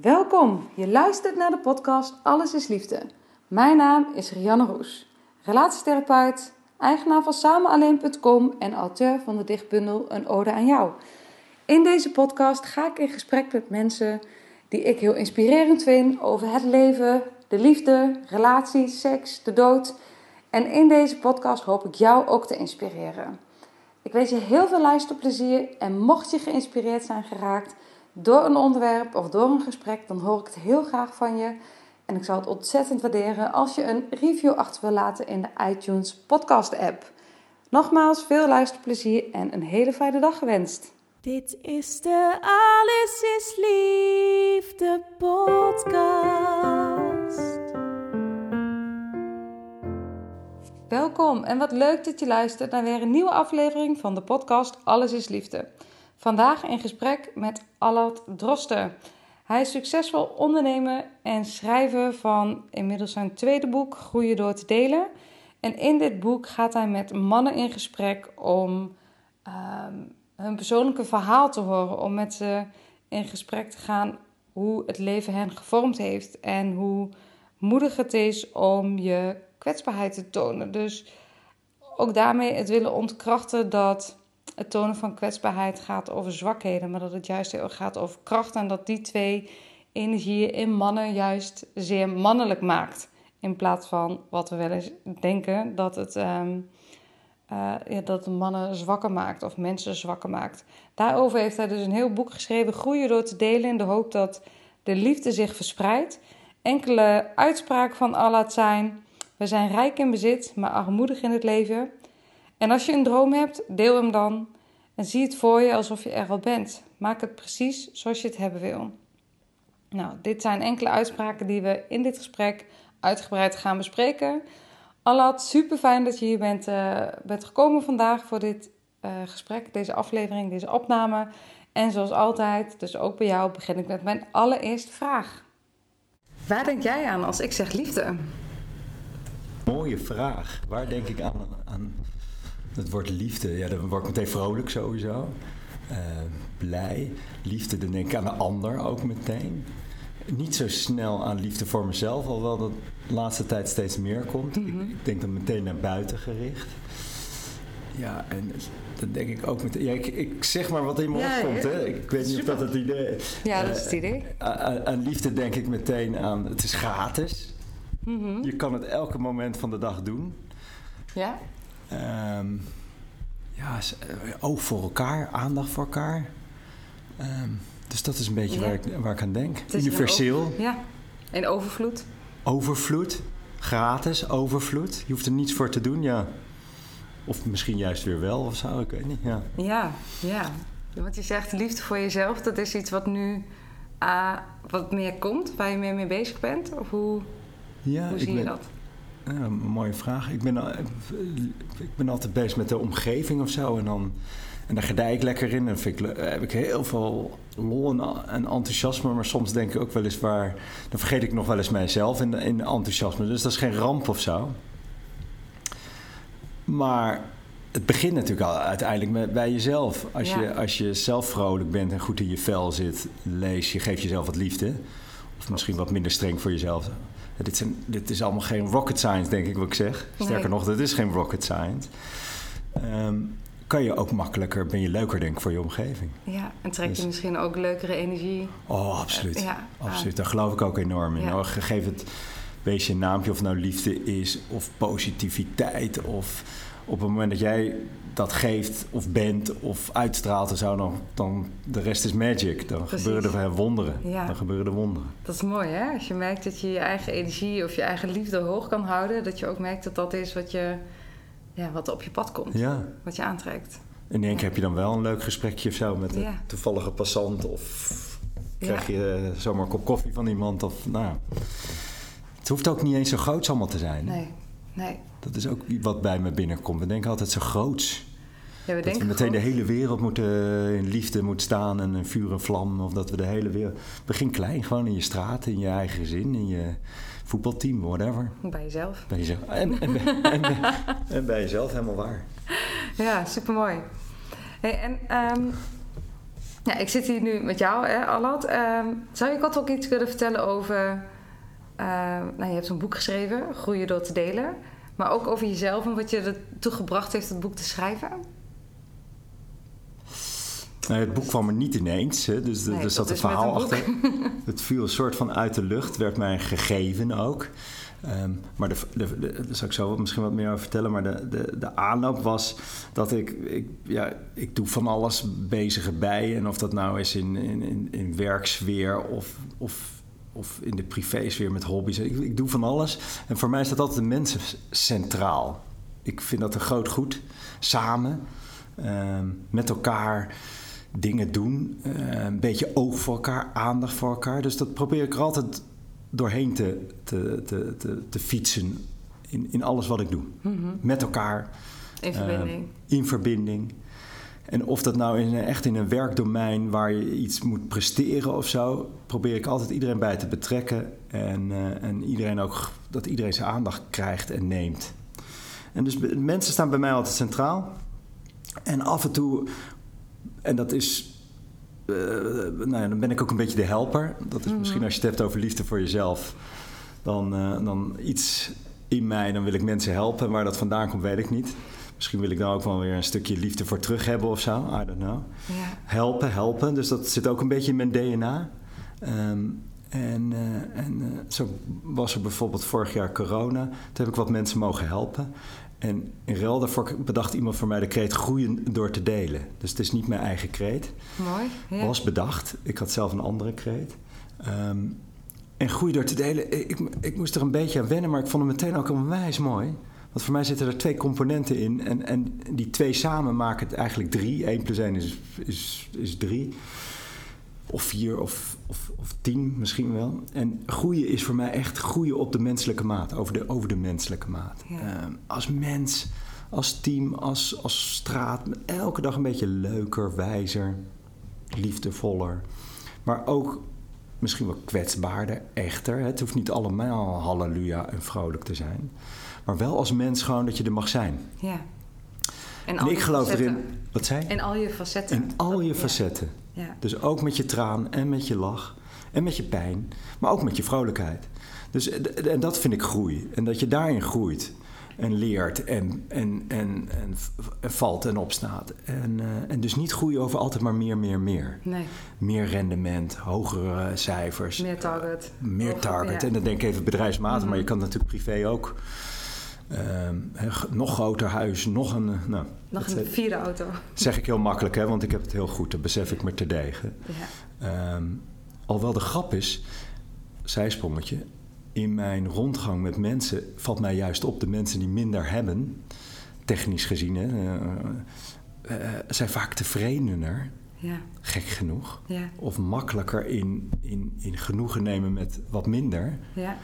Welkom, je luistert naar de podcast Alles is Liefde. Mijn naam is Rianne Roes, relatietherapeut, eigenaar van samenalleen.com en auteur van de dichtbundel Een Ode aan Jou. In deze podcast ga ik in gesprek met mensen die ik heel inspirerend vind over het leven, de liefde, relaties, seks, de dood. En in deze podcast hoop ik jou ook te inspireren. Ik wens je heel veel luisterplezier en mocht je geïnspireerd zijn geraakt door een onderwerp of door een gesprek, dan hoor ik het heel graag van je. En ik zou het ontzettend waarderen als je een review achter wil laten in de iTunes podcast app. Nogmaals, veel luisterplezier en een hele fijne dag gewenst. Dit is de Alles is Liefde podcast. Welkom en wat leuk dat je luistert naar weer een nieuwe aflevering van de podcast Alles is Liefde. Vandaag in gesprek met Allard Drosten. Hij is succesvol ondernemer en schrijver van inmiddels zijn tweede boek Groeien door te delen. En in dit boek gaat hij met mannen in gesprek om ehm, hun persoonlijke verhaal te horen, om met ze in gesprek te gaan hoe het leven hen gevormd heeft en hoe moedig het is om je kwetsbaarheid te tonen. Dus ook daarmee het willen ontkrachten dat het tonen van kwetsbaarheid gaat over zwakheden, maar dat het juist heel erg gaat over kracht en dat die twee energieën in mannen juist zeer mannelijk maakt. In plaats van wat we wel eens denken dat het, um, uh, dat mannen zwakker maakt of mensen zwakker maakt. Daarover heeft hij dus een heel boek geschreven, Groeien door te delen, in de hoop dat de liefde zich verspreidt. Enkele uitspraken van Allah zijn: We zijn rijk in bezit, maar armoedig in het leven. En als je een droom hebt, deel hem dan en zie het voor je alsof je er al bent. Maak het precies zoals je het hebben wil. Nou, dit zijn enkele uitspraken die we in dit gesprek uitgebreid gaan bespreken. Allad, super fijn dat je hier bent, uh, bent gekomen vandaag voor dit uh, gesprek, deze aflevering, deze opname. En zoals altijd, dus ook bij jou, begin ik met mijn allereerste vraag. Waar denk jij aan als ik zeg liefde? Mooie vraag. Waar denk ik aan, aan het woord liefde? Ja, dan word ik meteen vrolijk sowieso. Uh, blij. Liefde, dan denk ik aan de ander ook meteen. Niet zo snel aan liefde voor mezelf, alhoewel dat de laatste tijd steeds meer komt. Mm -hmm. ik, ik, denk dan meteen naar buiten gericht. Ja, en dan denk ik ook meteen... Ja, ik, ik zeg maar wat in me ja, opkomt, hè. Ik weet niet of dat het idee is. Ja, dat is het idee. Uh, aan, aan, liefde denk ik meteen aan... Het is gratis. Mm -hmm. Je kan het elke moment van de dag doen. Ja? Um, ja, oog voor elkaar, aandacht voor elkaar. Um, dus dat is een beetje ja. waar, ik, waar ik aan denk. Universeel. Ja, en overvloed. Overvloed, gratis, overvloed. Je hoeft er niets voor te doen, ja. Of misschien juist weer wel of zo, ik weet niet. Ja, ja. ja. Want je zegt liefde voor jezelf, dat is iets wat nu uh, wat meer komt, waar je meer mee bezig bent? Of hoe, ja, hoe zie ben, je dat? Ja, mooie vraag. Ik ben, ik ben altijd bezig met de omgeving of zo. En, dan, en daar gedij ik lekker in. En vind ik, heb ik heel veel lol en, en, enthousiasme. Maar soms denk ik ook wel eens waar... Dan vergeet ik nog wel eens mijzelf in, in enthousiasme. Dus dat is geen ramp of zo. Maar het begint natuurlijk al uiteindelijk met, bij jezelf. Als, ja. je, als je zelf vrolijk bent en goed in je vel zit... lees je, geef jezelf wat liefde. Of misschien wat minder streng voor jezelf. Dit, zijn, dit, is allemaal geen rocket science, denk ik, wat ik zeg. Sterker nee. nog, dit is geen rocket science. Um, kan je ook makkelijker, ben je leuker, denk ik, voor je omgeving. Ja, en trek je dus, misschien ook leukere energie. Oh, absoluut. Uh, ja, absoluut. Daar geloof ik ook enorm in. Ja. Geef het, wees je naampje, of nou liefde is, of positiviteit, of op het moment dat jij dat geeft of bent of uitstraalt en zo, dan, dan de rest is magic. Dan Precies. gebeuren er wonderen. Ja. Dan gebeuren er wonderen. Dat is mooi, hè? Als je merkt dat je je eigen energie of je eigen liefde hoog kan houden, dat je ook merkt dat dat is wat, je, ja, wat op je pad komt. Ja. Wat je aantrekt. in één keer heb je dan wel een leuk gesprekje of zo met een Ja. toevallige passant. Of krijg je eh, zomaar een kop koffie van iemand. Of, nou, het hoeft ook niet eens zo groots allemaal te zijn. Nee, nee. Dat is ook wat bij me binnenkomt. We denken altijd zo groots. Ja, we Dat we meteen de hele wereld moeten in liefde moet staan en in vuur en vlam. Of dat we de hele wereld. Begin klein, gewoon in je straat, in je eigen gezin, in je voetbalteam, whatever. Bij jezelf. Bij jezelf. En, en, bij- en, bij- en bij jezelf, helemaal waar. Ja, supermooi. Hey, en ehm, ja, ik zit hier nu met jou, hè, Allard. Ehm, zou je kort ook iets kunnen vertellen over... ehm, nou, je hebt een boek geschreven, Groeien door te delen. Maar ook over jezelf en wat je ertoe gebracht heeft het boek te schrijven. Nou, het boek kwam er niet ineens, hè, dus er- Nee, er zat een verhaal een achter. Het viel een soort van uit de lucht, werd mij gegeven ook. Ehm, maar daar zal ik zo misschien wat meer over vertellen. Maar de, de, de aanloop was dat ik, ik, ja, ik doe van alles bezige bij. En of dat nou is in, in, in, in werksfeer of, of, of in de privésfeer met hobby's. Ik, ik doe van alles. En voor mij staat altijd de mensen centraal. Ik vind dat een groot goed. Samen, ehm, met elkaar dingen doen. eh, een beetje oog voor elkaar, aandacht voor elkaar. Dus dat probeer ik er altijd doorheen te, te, te, te, te fietsen in, in alles wat ik doe. Met elkaar, In verbinding. eh, in verbinding. En of dat nou in, echt in een werkdomein waar je iets moet presteren of zo, probeer ik altijd iedereen bij te betrekken. En, eh, en iedereen ook, dat iedereen zijn aandacht krijgt en neemt. En dus mensen staan bij mij altijd centraal. En af en toe, en dat is. eh, nou ja, dan ben ik ook een beetje de helper. Dat is misschien als je het hebt over liefde voor jezelf. Dan, eh, dan iets in mij, dan wil ik mensen helpen. En waar dat vandaan komt, weet ik niet. Misschien wil ik dan ook wel weer een stukje liefde voor terug hebben of zo. I don't know. Ja. Helpen, helpen. Dus dat zit ook een beetje in mijn DNA. Ehm, en eh, en eh, zo was er bijvoorbeeld vorig jaar corona. Toen heb ik wat mensen mogen helpen. En in ruil daarvoor bedacht iemand voor mij de kreet groeien door te delen. Dus het is niet mijn eigen kreet. Mooi. Ja. Was bedacht. Ik had zelf een andere kreet. Ehm, en groei door te delen. Ik, ik moest er een beetje aan wennen, maar ik vond het meteen ook onwijs mooi. Want voor mij zitten er twee componenten in. En, en die twee samen maken het eigenlijk drie. 1 plus 1 is, is, is drie. Of vier of, of, of tien misschien wel. En groeien is voor mij echt groeien op de menselijke maat. Over de, over de menselijke maat. Ja. Ehm, als mens, als team, als, als straat. Elke dag een beetje leuker, wijzer, liefdevoller. Maar ook misschien wel kwetsbaarder, echter. Het hoeft niet allemaal halleluja en vrolijk te zijn. Maar wel als mens gewoon dat je er mag zijn. ja. En, ik geloof facetten. erin. Wat zei? En al je facetten. In al je facetten. Ja. Dus ook met je traan en met je lach en met je pijn, maar ook met je vrolijkheid. Dus eh, en dat vind ik groei. En dat je daarin groeit en leert en, en, en, en, valt en opstaat. En, eh, en dus niet groeien over altijd maar meer, meer, meer. Nee, Meer rendement, hogere cijfers, meer target. meer target. ja. En dan denk ik even bedrijfsmatig, maar je kan natuurlijk privé ook. Ehm, nog groter huis, nog een. eh, Nou, Nog een zeg- vierde auto. zeg ik heel makkelijk, hè, want ik heb het heel goed. Dat besef ik me terdege. Ja. Ehm alhoewel de grap is, zijsprongetje, in mijn rondgang met mensen valt mij juist op de mensen die minder hebben, technisch gezien, hè, eh, eh, zijn vaak tevredener, Ja. gek genoeg, Ja. of makkelijker in, in, in genoegen nemen met wat minder. Ja.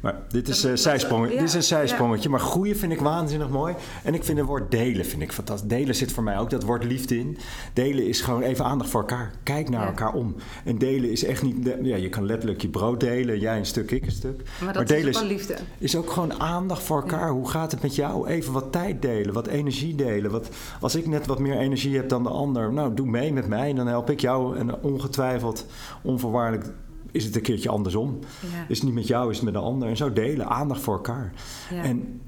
Maar dit is, dat- zijsprong, ja, dit is een zijsprongetje. Maar groeien vind ik waanzinnig mooi. En ik vind het woord delen vind ik fantastisch. Delen zit voor mij ook dat woord liefde in. Delen is gewoon even aandacht voor elkaar. Kijk naar Ja. elkaar om. En delen is echt niet... Ja, je kan letterlijk je brood delen. Jij een stuk, ik een stuk. Maar dat delen is gewoon liefde. is ook gewoon aandacht voor elkaar. Hoe gaat het met jou? Even wat tijd delen, wat energie delen. Wat, als ik net wat meer energie heb dan de ander, nou, doe mee met mij. Dan help ik jou. En ongetwijfeld, onvoorwaardelijk, is het een keertje andersom. Ja. Is het niet met jou, is het met de ander. En zo delen, aandacht voor elkaar. Ja. En,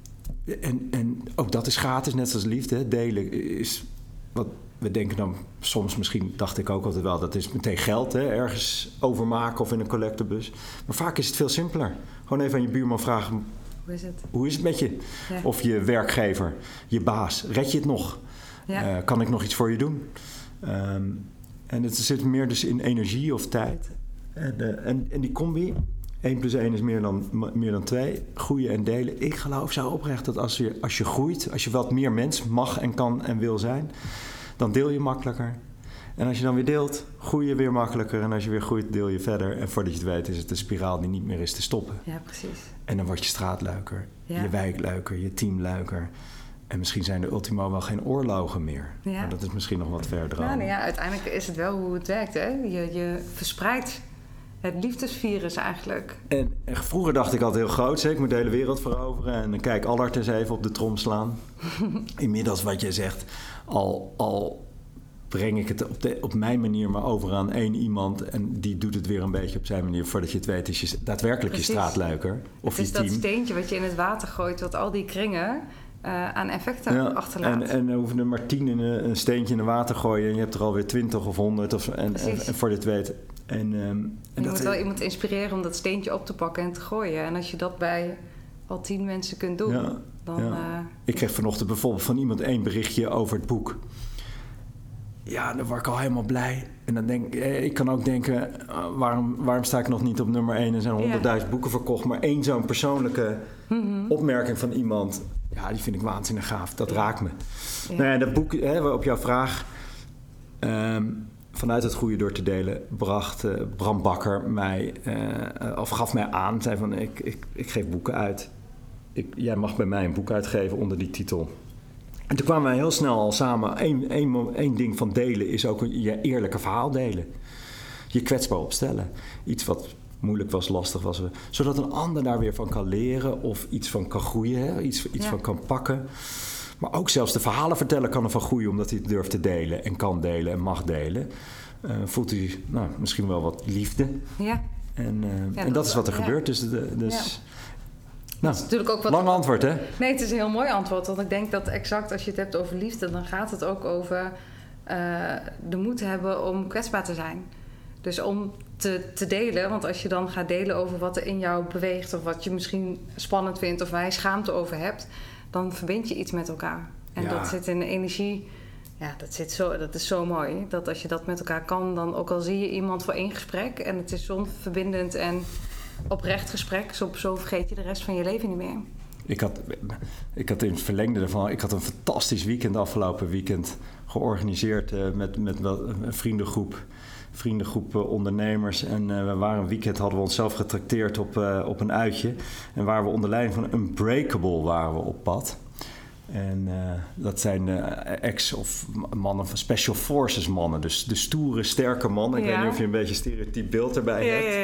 en, en ook dat is gratis, net zoals liefde. Delen is wat we denken dan soms, misschien dacht ik ook altijd wel, dat is meteen geld, hè, ergens overmaken of in een collectebus. Maar vaak is het veel simpeler. Gewoon even aan je buurman vragen: Hoe is het? hoe is het met je? Ja. Of je werkgever, je baas, red je het nog? Ja. Eh, kan ik nog iets voor je doen? Ehm, en het zit meer dus in energie of tijd. En, eh, en, en die combi, 1 plus 1 is meer dan, meer dan 2. Groeien en delen. Ik geloof zo oprecht dat als je, als je groeit, als je wat meer mens mag en kan en wil zijn, dan deel je makkelijker. En als je dan weer deelt, groei je weer makkelijker. En als je weer groeit, deel je verder. En voordat je het weet, is het een spiraal die niet meer is te stoppen. Ja, precies. En dan word je straatluiker, Ja. je wijkluiker, je teamluiker. En misschien zijn er ultimo wel geen oorlogen meer. Ja. Maar dat is misschien nog wat verder Nou, aan. nou ja, uiteindelijk is het wel hoe het werkt. Hè? Je, je verspreidt het liefdesvirus eigenlijk. En, en vroeger dacht ik altijd heel groot, ik moet de hele wereld veroveren. En dan kijk Allard eens even op de trom slaan. Inmiddels wat je zegt, al, al breng ik het op, de, op mijn manier maar over aan één iemand. En die doet het weer een beetje op zijn manier. Voordat je het weet is je daadwerkelijk Precies. je straatluiker. Of het is je dat team. steentje wat je in het water gooit, wat al die kringen eh, aan effecten achterlaat. en, en dan hoeven er maar tien in een, een steentje in het water gooien. En je hebt er alweer twintig of honderd. Of, en, en voor dit weet. En, ehm, en je dat, moet wel iemand inspireren om dat steentje op te pakken en te gooien. En als je dat bij al tien mensen kunt doen, Ja, dan... ja. eh, Ik kreeg vanochtend bijvoorbeeld van iemand één berichtje over het boek. Ja, dan word ik al helemaal blij. En dan denk ik, eh, ik kan ook denken, eh, waarom, waarom sta ik nog niet op nummer 1? Er zijn honderdduizend boeken verkocht, maar één zo'n persoonlijke mhm. opmerking van iemand, ja, die vind ik waanzinnig gaaf. Dat raakt me. Ja. Nou ja, dat boek, hè, op jouw vraag, ehm, vanuit het goede door te delen, bracht eh, Bram Bakker mij, eh, of gaf mij aan, zei van, ik, ik, ik geef boeken uit. Ik, jij mag bij mij een boek uitgeven onder die titel. En toen kwamen wij heel snel al samen. Eén één, één ding van delen is ook een, je eerlijke verhaal delen. Je kwetsbaar opstellen. Iets wat moeilijk was, lastig was. Zodat een ander daar weer van kan leren of iets van kan groeien. Hè? Iets, iets Ja. van kan pakken. Maar ook zelfs de verhalen vertellen kan ervan groeien omdat hij het durft te delen en kan delen en mag delen. Eh, voelt hij nou, misschien wel wat liefde. ja, En, eh, en dat dat, is wat er ja. gebeurt. Dus, de, dus nou, dat is natuurlijk ook wat... lang antwoord hè? Nee, het is een heel mooi antwoord. Want ik denk dat exact als je het hebt over liefde... dan gaat het ook over eh, de moed hebben om kwetsbaar te zijn. Dus om te, te delen. Want als je dan gaat delen over wat er in jou beweegt... of wat je misschien spannend vindt of waar je schaamte over hebt... dan verbind je iets met elkaar. En Ja. dat zit in de energie... Ja, dat, zit zo, dat is zo mooi. Dat als je dat met elkaar kan, dan ook al zie je iemand voor één gesprek... en het is zo'n verbindend en oprecht gesprek... Zo, zo vergeet je de rest van je leven niet meer. Ik had, ik had in het verlengde ervan, ik had een fantastisch weekend afgelopen weekend georganiseerd eh, met, met wel een vriendengroep, vriendengroep ondernemers. En eh, we waren een weekend, hadden we onszelf getrakteerd op, eh, op een uitje. En waren we onder leiding van Unbreakable waren we op pad. En eh, dat zijn eh, ex- of mannen van Special Forces mannen. Dus de stoere, sterke mannen. Ik Ja. weet niet of je een beetje een stereotyp beeld erbij Ja, hebt.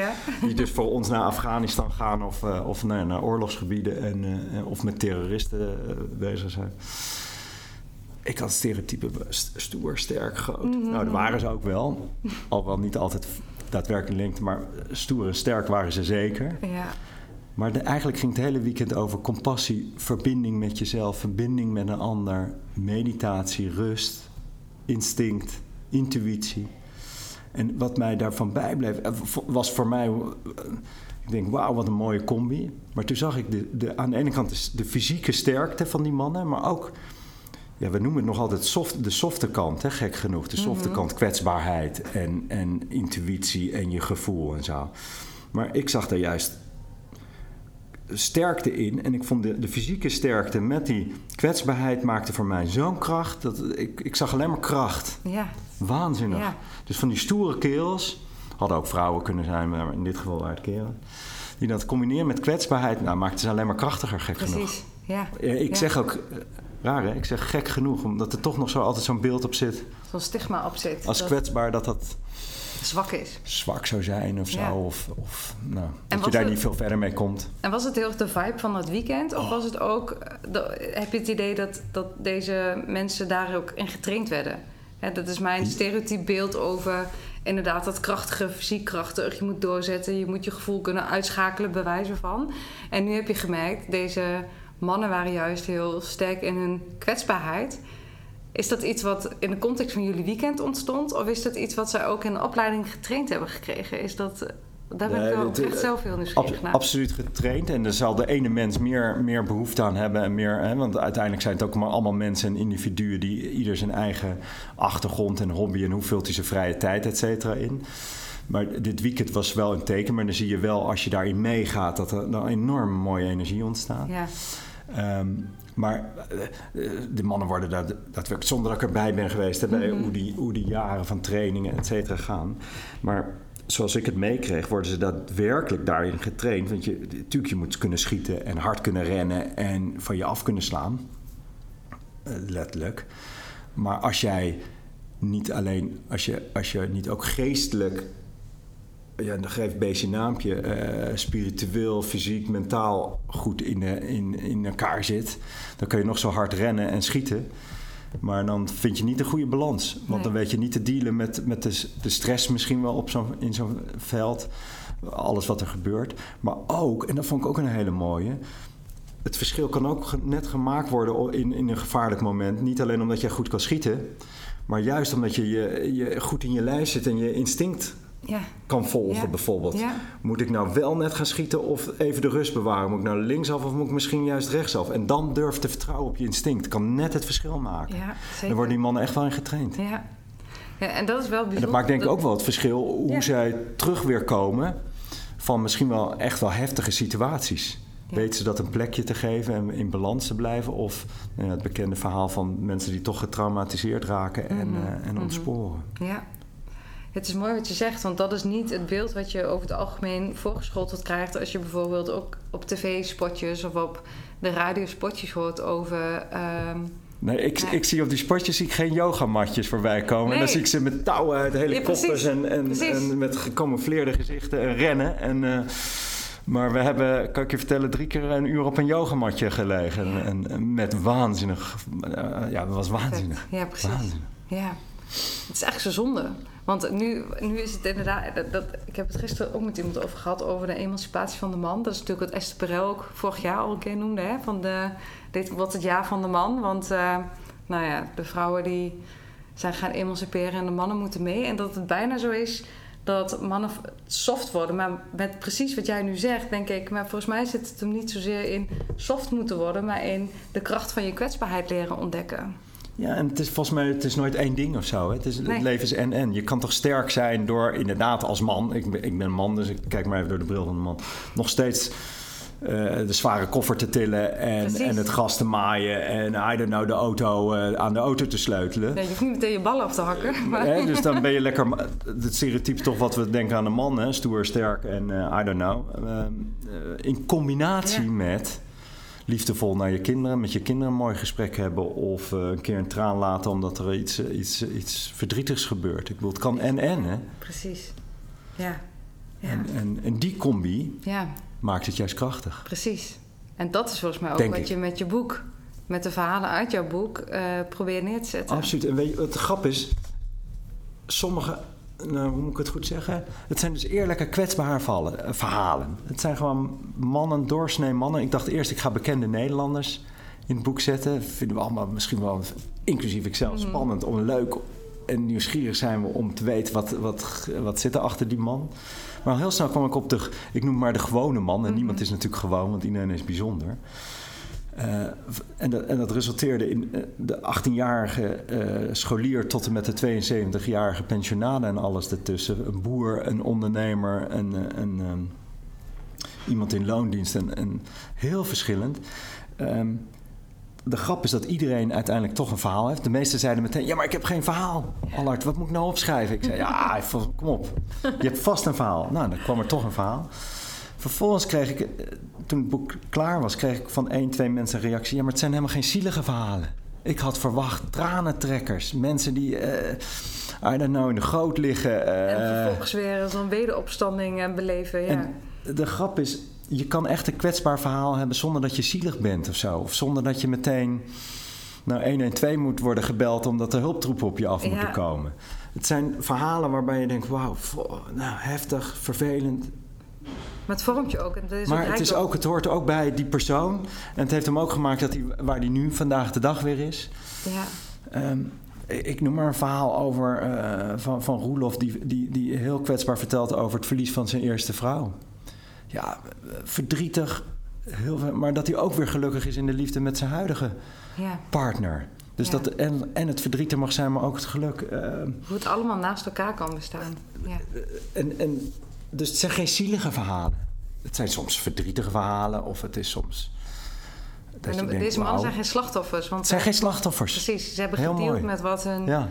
ja. Die dus voor ons naar Afghanistan gaan of, of naar, naar oorlogsgebieden en, of met terroristen bezig zijn. Ik had stereotypen st- stoer, sterk, groot. Mhm. Nou, dat waren ze ook wel. Al wel niet altijd daadwerkelijk linked, maar stoer en sterk waren ze zeker. Ja, Maar de- eigenlijk ging het hele weekend over compassie, verbinding met jezelf, verbinding met een ander, meditatie, rust, instinct, intuïtie. En wat mij daarvan bijbleef, eh, was voor mij, eh, ik denk, wauw, wat een mooie combi. Maar toen zag ik de, de, aan de ene kant de fysieke sterkte van die mannen, maar ook, ja, we noemen het nog altijd soft, de softe kant, hè, gek genoeg. De softe kant, kwetsbaarheid en, en intuïtie en je gevoel en zo. Maar ik zag daar juist sterkte in. En ik vond de, de fysieke sterkte met die kwetsbaarheid maakte voor mij zo'n kracht. Dat ik, ik zag alleen maar kracht. ja, Waanzinnig. Ja. Dus van die stoere kerels, hadden ook vrouwen kunnen zijn, maar in dit geval waren het kerelen. Die dat combineren met kwetsbaarheid, nou maakte ze alleen maar krachtiger, gek genoeg. precies. Ja, Ja, Ik Ja. zeg ook, raar hè, ik zeg gek genoeg, omdat er toch nog zo altijd zo'n beeld op zit. zo'n stigma op zit. Als dat kwetsbaar dat dat zwak is. zwak zou zijn of zo. Ja. Of, of nou, dat je daar het- niet veel verder mee komt. En was het heel erg de vibe van dat weekend? Of Oh. was het ook... eh, de- heb je het idee dat, dat deze mensen daar ook in getraind werden? Hè, dat is mijn stereotyp beeld over... Inderdaad, dat krachtige, fysiek krachtig. Je moet doorzetten, je moet je gevoel kunnen uitschakelen, bij wijze van. En nu heb je gemerkt, deze mannen waren juist heel sterk in hun kwetsbaarheid. Is dat iets wat in de context van jullie weekend ontstond? Of is dat iets wat zij ook in de opleiding getraind hebben gekregen? Is dat, daar ben ik wel echt zelf heel nieuwsgierig Ab- naar. absoluut getraind. En er zal de ene mens meer, meer behoefte aan hebben. En meer, hè, want uiteindelijk zijn het ook maar allemaal mensen en individuen... die ieder zijn eigen achtergrond en hobby... en hoe vult hij zijn vrije tijd, et cetera, in. Maar dit weekend was wel een teken. Maar dan zie je wel, als je daarin meegaat... dat er een enorm mooie energie ontstaat. Ja, Ehm, Maar eh, eh, de mannen worden daar daadwerkelijk, zonder dat ik erbij ben geweest, bij Mhm. hoe, die, hoe die jaren van trainingen, et cetera, gaan. Maar zoals ik het meekreeg, worden ze daadwerkelijk daarin getraind. Want je, natuurlijk, je moet kunnen schieten en hard kunnen rennen en van je af kunnen slaan. Eh, letterlijk. Maar als jij niet alleen, als je, als je niet ook geestelijk, ja, dan geef een beetje een naampje, eh, spiritueel, fysiek, mentaal goed in, de, in, in elkaar zit, dan kun je nog zo hard rennen en schieten. Maar dan vind je niet een goede balans. Want Nee. dan weet je niet te dealen met, met de, de stress misschien wel op zo'n, in zo'n veld. Alles wat er gebeurt. Maar ook, en dat vond ik ook een hele mooie. Het verschil kan ook net gemaakt worden in, in een gevaarlijk moment. Niet alleen omdat jij goed kan schieten. Maar juist omdat je, je, je goed in je lijf zit en je instinct Ja. kan volgen Ja. bijvoorbeeld. Ja. Moet ik nou wel net gaan schieten of even de rust bewaren? Moet ik nou linksaf of moet ik misschien juist rechtsaf? En dan durf te vertrouwen op je instinct. Kan net het verschil maken. Daar worden die mannen echt wel in getraind. Ja. ja, en dat is wel bijzonder. En dat maakt denk ik ook wel het verschil hoe zij terug weer komen van misschien wel echt wel heftige situaties. Weten ze dat een plekje te geven en in balans te blijven? Of nou het bekende verhaal van mensen die toch getraumatiseerd raken en, Mhm, eh, en mhm. ontsporen. Ja. Het is mooi wat je zegt, want dat is niet het beeld wat je over het algemeen voorgeschoteld krijgt als je bijvoorbeeld ook op tv-spotjes of op de radio-spotjes hoort over. ehm, Nee, ik, Ja. ik zie op die sportjes zie ik geen yogamatjes voorbij komen. En dan zie ik ze met touwen uit helikopters precies. en, en, en met gecamoufleerde gezichten en rennen. En, eh, maar we hebben, kan ik je vertellen, drie keer een uur op een yogamatje gelegen. En, en met waanzinnig... eh, ja, dat was waanzinnig. Ja, precies. Waanzinnig. Ja, het is eigenlijk zo zonde. Want nu, nu is het inderdaad... Dat, dat, ik heb het gisteren ook met iemand over gehad... over de emancipatie van de man. Dat is natuurlijk wat Esther Perel ook vorig jaar al een keer noemde. Hè? Van de, dit het jaar van de man. Want eh, nou ja, de vrouwen die zijn gaan emanciperen... en de mannen moeten mee. En dat het bijna zo is dat mannen soft worden. Maar met precies wat jij nu zegt, denk ik... maar volgens mij zit het hem niet zozeer in soft moeten worden... maar in de kracht van je kwetsbaarheid leren ontdekken. Ja, en het is volgens mij het is nooit één ding of zo. Hè? Het, is, Nee. het leven is en-en. Je kan toch sterk zijn door inderdaad als man... Ik ben, ik ben een man, dus ik kijk maar even door de bril van de man... nog steeds eh, de zware koffer te tillen en, Precies. en het gas te maaien... en I don't know, de auto eh, aan de auto te sleutelen. Nee, je hoeft niet meteen je ballen af te hakken. Maar... Hè, dus dan ben je lekker... Het stereotype toch wat we denken aan een man, hè? stoer, sterk en eh, I don't know. Ehm, eh, in combinatie Ja. met liefdevol naar je kinderen, met je kinderen een mooi gesprek hebben of eh, een keer een traan laten omdat er iets, eh, iets, eh, iets verdrietigs gebeurt. Ik bedoel, het kan en en, hè? Precies. Ja. Ja. En, en, en die combi ja, maakt het juist krachtig. precies. En dat is volgens mij ook Denk wat ik. je met je boek, met de verhalen uit jouw boek, probeert neer te zetten. Absoluut. En weet je, het grap is, sommige, nou, hoe moet ik het goed zeggen? Het zijn dus eerlijke, kwetsbare verhalen. eh, verhalen. Het zijn gewoon mannen, doorsnee mannen. Ik dacht eerst, ik ga bekende Nederlanders in het boek zetten. Vinden we allemaal misschien wel, inclusief ikzelf, Mhm. spannend om leuk en nieuwsgierig zijn we om te weten wat, wat, wat zit er achter die man. Maar heel snel kwam ik op de, ik noem maar de gewone man. En Mhm. niemand is natuurlijk gewoon, want iedereen is bijzonder. Eh, en, dat, en dat resulteerde in eh, de 18-jarige eh, scholier tot en met de 72-jarige pensionade en alles ertussen. Een boer, een ondernemer, een, een, ehm, iemand in loondienst en, en heel verschillend. Ehm, de grap is dat iedereen uiteindelijk toch een verhaal heeft. De meesten zeiden meteen: Ja, maar ik heb geen verhaal. Allard, wat moet ik nou opschrijven? Ik zei: Ja, kom op. Je hebt vast een verhaal. Nou, dan kwam er toch een verhaal. Vervolgens kreeg ik, eh, toen het boek klaar was, kreeg ik van één, twee mensen een reactie. Ja, maar het zijn helemaal geen zielige verhalen. Ik had verwacht tranentrekkers. Mensen die, eh I don't know, in de goot liggen. eh, en vervolgens weer zo'n wederopstanding en beleven. Ja. en de grap is, je kan echt een kwetsbaar verhaal hebben zonder dat je zielig bent of zo. Of zonder dat je meteen nou 112 moet worden gebeld omdat er hulptroepen op je af Ja. moeten komen. Het zijn verhalen waarbij je denkt, wauw, nou heftig, vervelend. Maar het vormt je ook. En dat is Maar ook het, is ook, het hoort ook bij die persoon. En het heeft hem ook gemaakt dat hij, waar hij nu vandaag de dag weer is. Ja. Ehm, ik noem maar een verhaal over, eh, van, van Roelof, die, die, die heel kwetsbaar vertelt over het verlies van zijn eerste vrouw. Ja, verdrietig, heel, maar dat hij ook weer gelukkig is in de liefde met zijn huidige ja. partner. Dus Ja. dat en, en het verdriet er mag zijn, maar ook het geluk. Ehm, Hoe het allemaal naast elkaar kan bestaan. Ja. en, en, dus het zijn geen zielige verhalen. Het zijn soms verdrietige verhalen of het is soms En denkt, deze mannen zijn geen slachtoffers. Want Het zijn geen slachtoffers. Precies, ze hebben gedeeld met wat hun, Ja.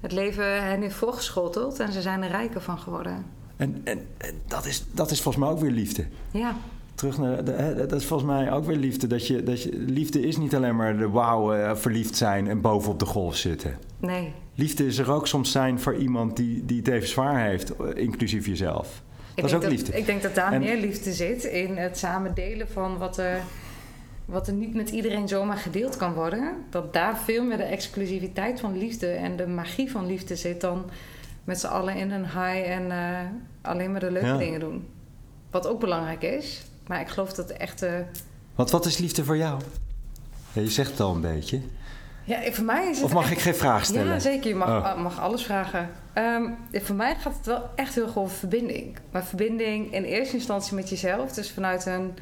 het leven hen heeft voorgeschoteld. En ze zijn er rijker van geworden. En, en, en dat, is, dat is volgens mij ook weer liefde. Ja, Terug naar dat is volgens mij ook weer liefde. Dat je, dat je, liefde is niet alleen maar de wauw, eh, verliefd zijn en bovenop de golf zitten. nee. Liefde is er ook soms zijn voor iemand die, die het even zwaar heeft, eh, inclusief jezelf. Is denk ook liefde. Ik denk dat daar En- meer liefde zit in het samen delen van wat er, wat er niet met iedereen zomaar gedeeld kan worden. Dat daar veel meer de exclusiviteit van liefde en de magie van liefde zit dan met z'n allen in een high en eh, alleen maar de leuke Ja. dingen doen. Wat ook belangrijk is. Maar ik geloof dat de echte. Want wat is liefde voor jou? Ja, je zegt het al een beetje. Ja, voor mij is het. Of mag echt- ik geen vraag stellen? Ja, zeker. Je mag, Oh. mag alles vragen. Ehm, voor mij gaat het wel echt heel erg over verbinding. Maar verbinding in eerste instantie met jezelf. Dus vanuit een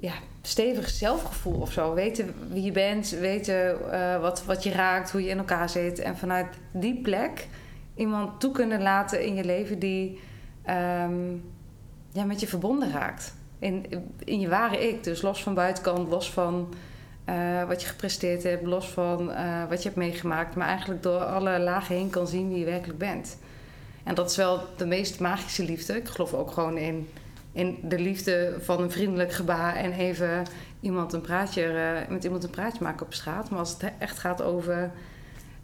ja, stevig zelfgevoel of zo. Weten wie je bent, weten eh, wat, wat je raakt, hoe je in elkaar zit. En vanuit die plek iemand toe kunnen laten in je leven die ehm, ja, met je verbonden raakt. In, in je ware ik. Dus los van buitenkant, los van eh, wat je gepresteerd hebt, los van eh, wat je hebt meegemaakt. Maar eigenlijk door alle lagen heen kan zien wie je werkelijk bent. En dat is wel de meest magische liefde. Ik geloof ook gewoon in, in de liefde van een vriendelijk gebaar en even iemand een praatje, eh, met iemand een praatje maken op straat. Maar als het echt gaat over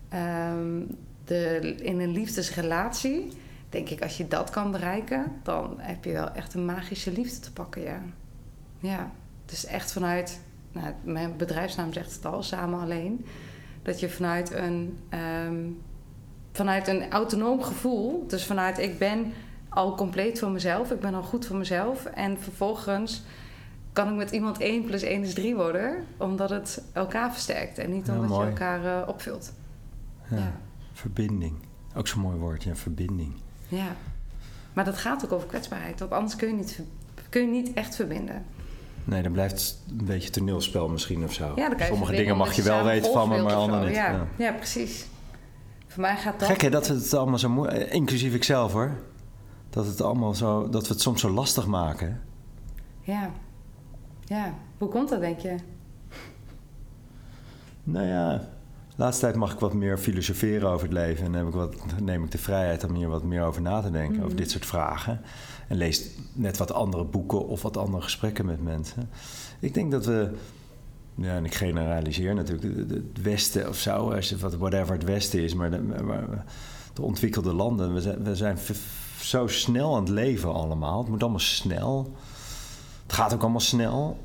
ehm, de, in een liefdesrelatie, denk ik als je dat kan bereiken, dan heb je wel echt een magische liefde te pakken, ja. Ja, dus echt vanuit, nou, mijn bedrijfsnaam zegt het al, samen alleen. Dat je vanuit een, ehm, vanuit een autonoom gevoel, dus vanuit ik ben al compleet voor mezelf, ik ben al goed voor mezelf. En vervolgens kan ik met iemand 1 plus 1 is 3 worden, omdat het elkaar versterkt en niet omdat je elkaar eh, opvult. Ja. Ja. Verbinding. Ook zo'n mooi woord, ja, verbinding. Ja, maar dat gaat ook over kwetsbaarheid, want anders kun je niet, kun je niet echt verbinden. Nee, dan blijft het een beetje toneelspel misschien of zo. Ja, Sommige dingen mag je wel weten van me, maar zo. niet. Ja, Ja. precies. Voor mij gaat dat... Gek hè, dat we het allemaal zo moeilijk... Inclusief ikzelf hoor. Dat, het allemaal zo, dat we het soms zo lastig maken. Ja. Ja. Hoe komt dat, denk je? Nou ja, laatste tijd mag ik wat meer filosoferen over het leven. En heb ik wat, neem ik de vrijheid om hier wat meer over na te denken. Mhm. Over dit soort vragen. En lees net wat andere boeken of wat andere gesprekken met mensen. Ik denk dat we... Ja, en ik generaliseer natuurlijk. Het Westen of zo, als je, whatever het Westen is. Maar de, maar de ontwikkelde landen, we zijn, we zijn zo snel aan het leven allemaal. Het moet allemaal snel. Het gaat ook allemaal snel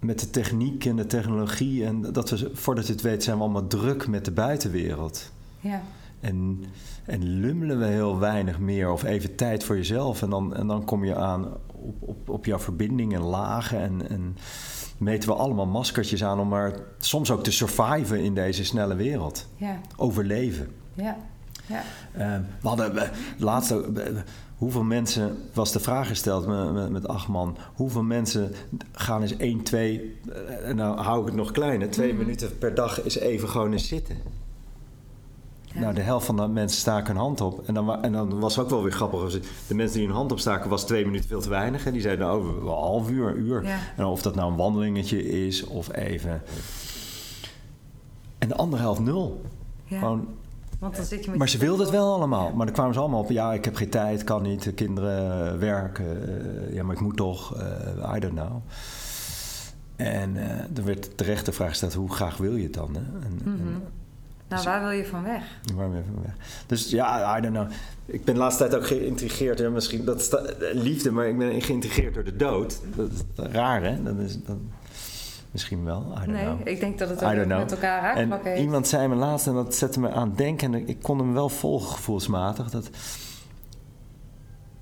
met de techniek en de technologie. En dat we, voordat je het weet, zijn we allemaal druk met de buitenwereld. Ja. En, en lummelen we heel weinig meer of even tijd voor jezelf. En dan, en dan kom je aan op, op, op jouw verbinding en lagen. En, en meten we allemaal maskertjes aan om maar soms ook te surviven in deze snelle wereld. Ja. Overleven. Ja. Ja. Eh, we hadden laatst ook, eh, hoeveel mensen, was de vraag gesteld met, met, met acht man, hoeveel mensen gaan eens 1, 2, en nou hou ik het nog kleiner, twee Mhm. minuten per dag is even gewoon eens zitten. Ja. Nou, de helft van de mensen staken hun hand op. En dan, en dan was het ook wel weer grappig. De mensen die hun hand opstaken, was twee minuten veel te weinig. En die zeiden, nou, over een half uur, een uur. Ja. En of dat nou een wandelingetje is of even... En de andere helft nul. Ja. Gewoon Want dan zit je met maar ze wilden het wel allemaal. Maar dan kwamen ze allemaal op. Ja, ik heb geen tijd, kan niet. De kinderen eh, werken. eh, ja, maar ik moet toch. eh, I don't know. En eh, er werd terecht de vraag gesteld: hoe graag wil je het dan? Hè? En, Mhm. en Nou, waar wil je van weg? waar ben je van weg? Dus ja, I don't know. Ik ben de laatste tijd ook geïntrigeerd. Ja, misschien dat eh, liefde, maar ik ben geïntrigeerd door de dood. Dat is raar, hè? Dat is, dat, misschien wel. I don't Nee, know. ik denk dat het ook met elkaar raakvlak En iemand zei me laatst, en dat zette me aan het denken, en ik kon hem wel volgen gevoelsmatig, dat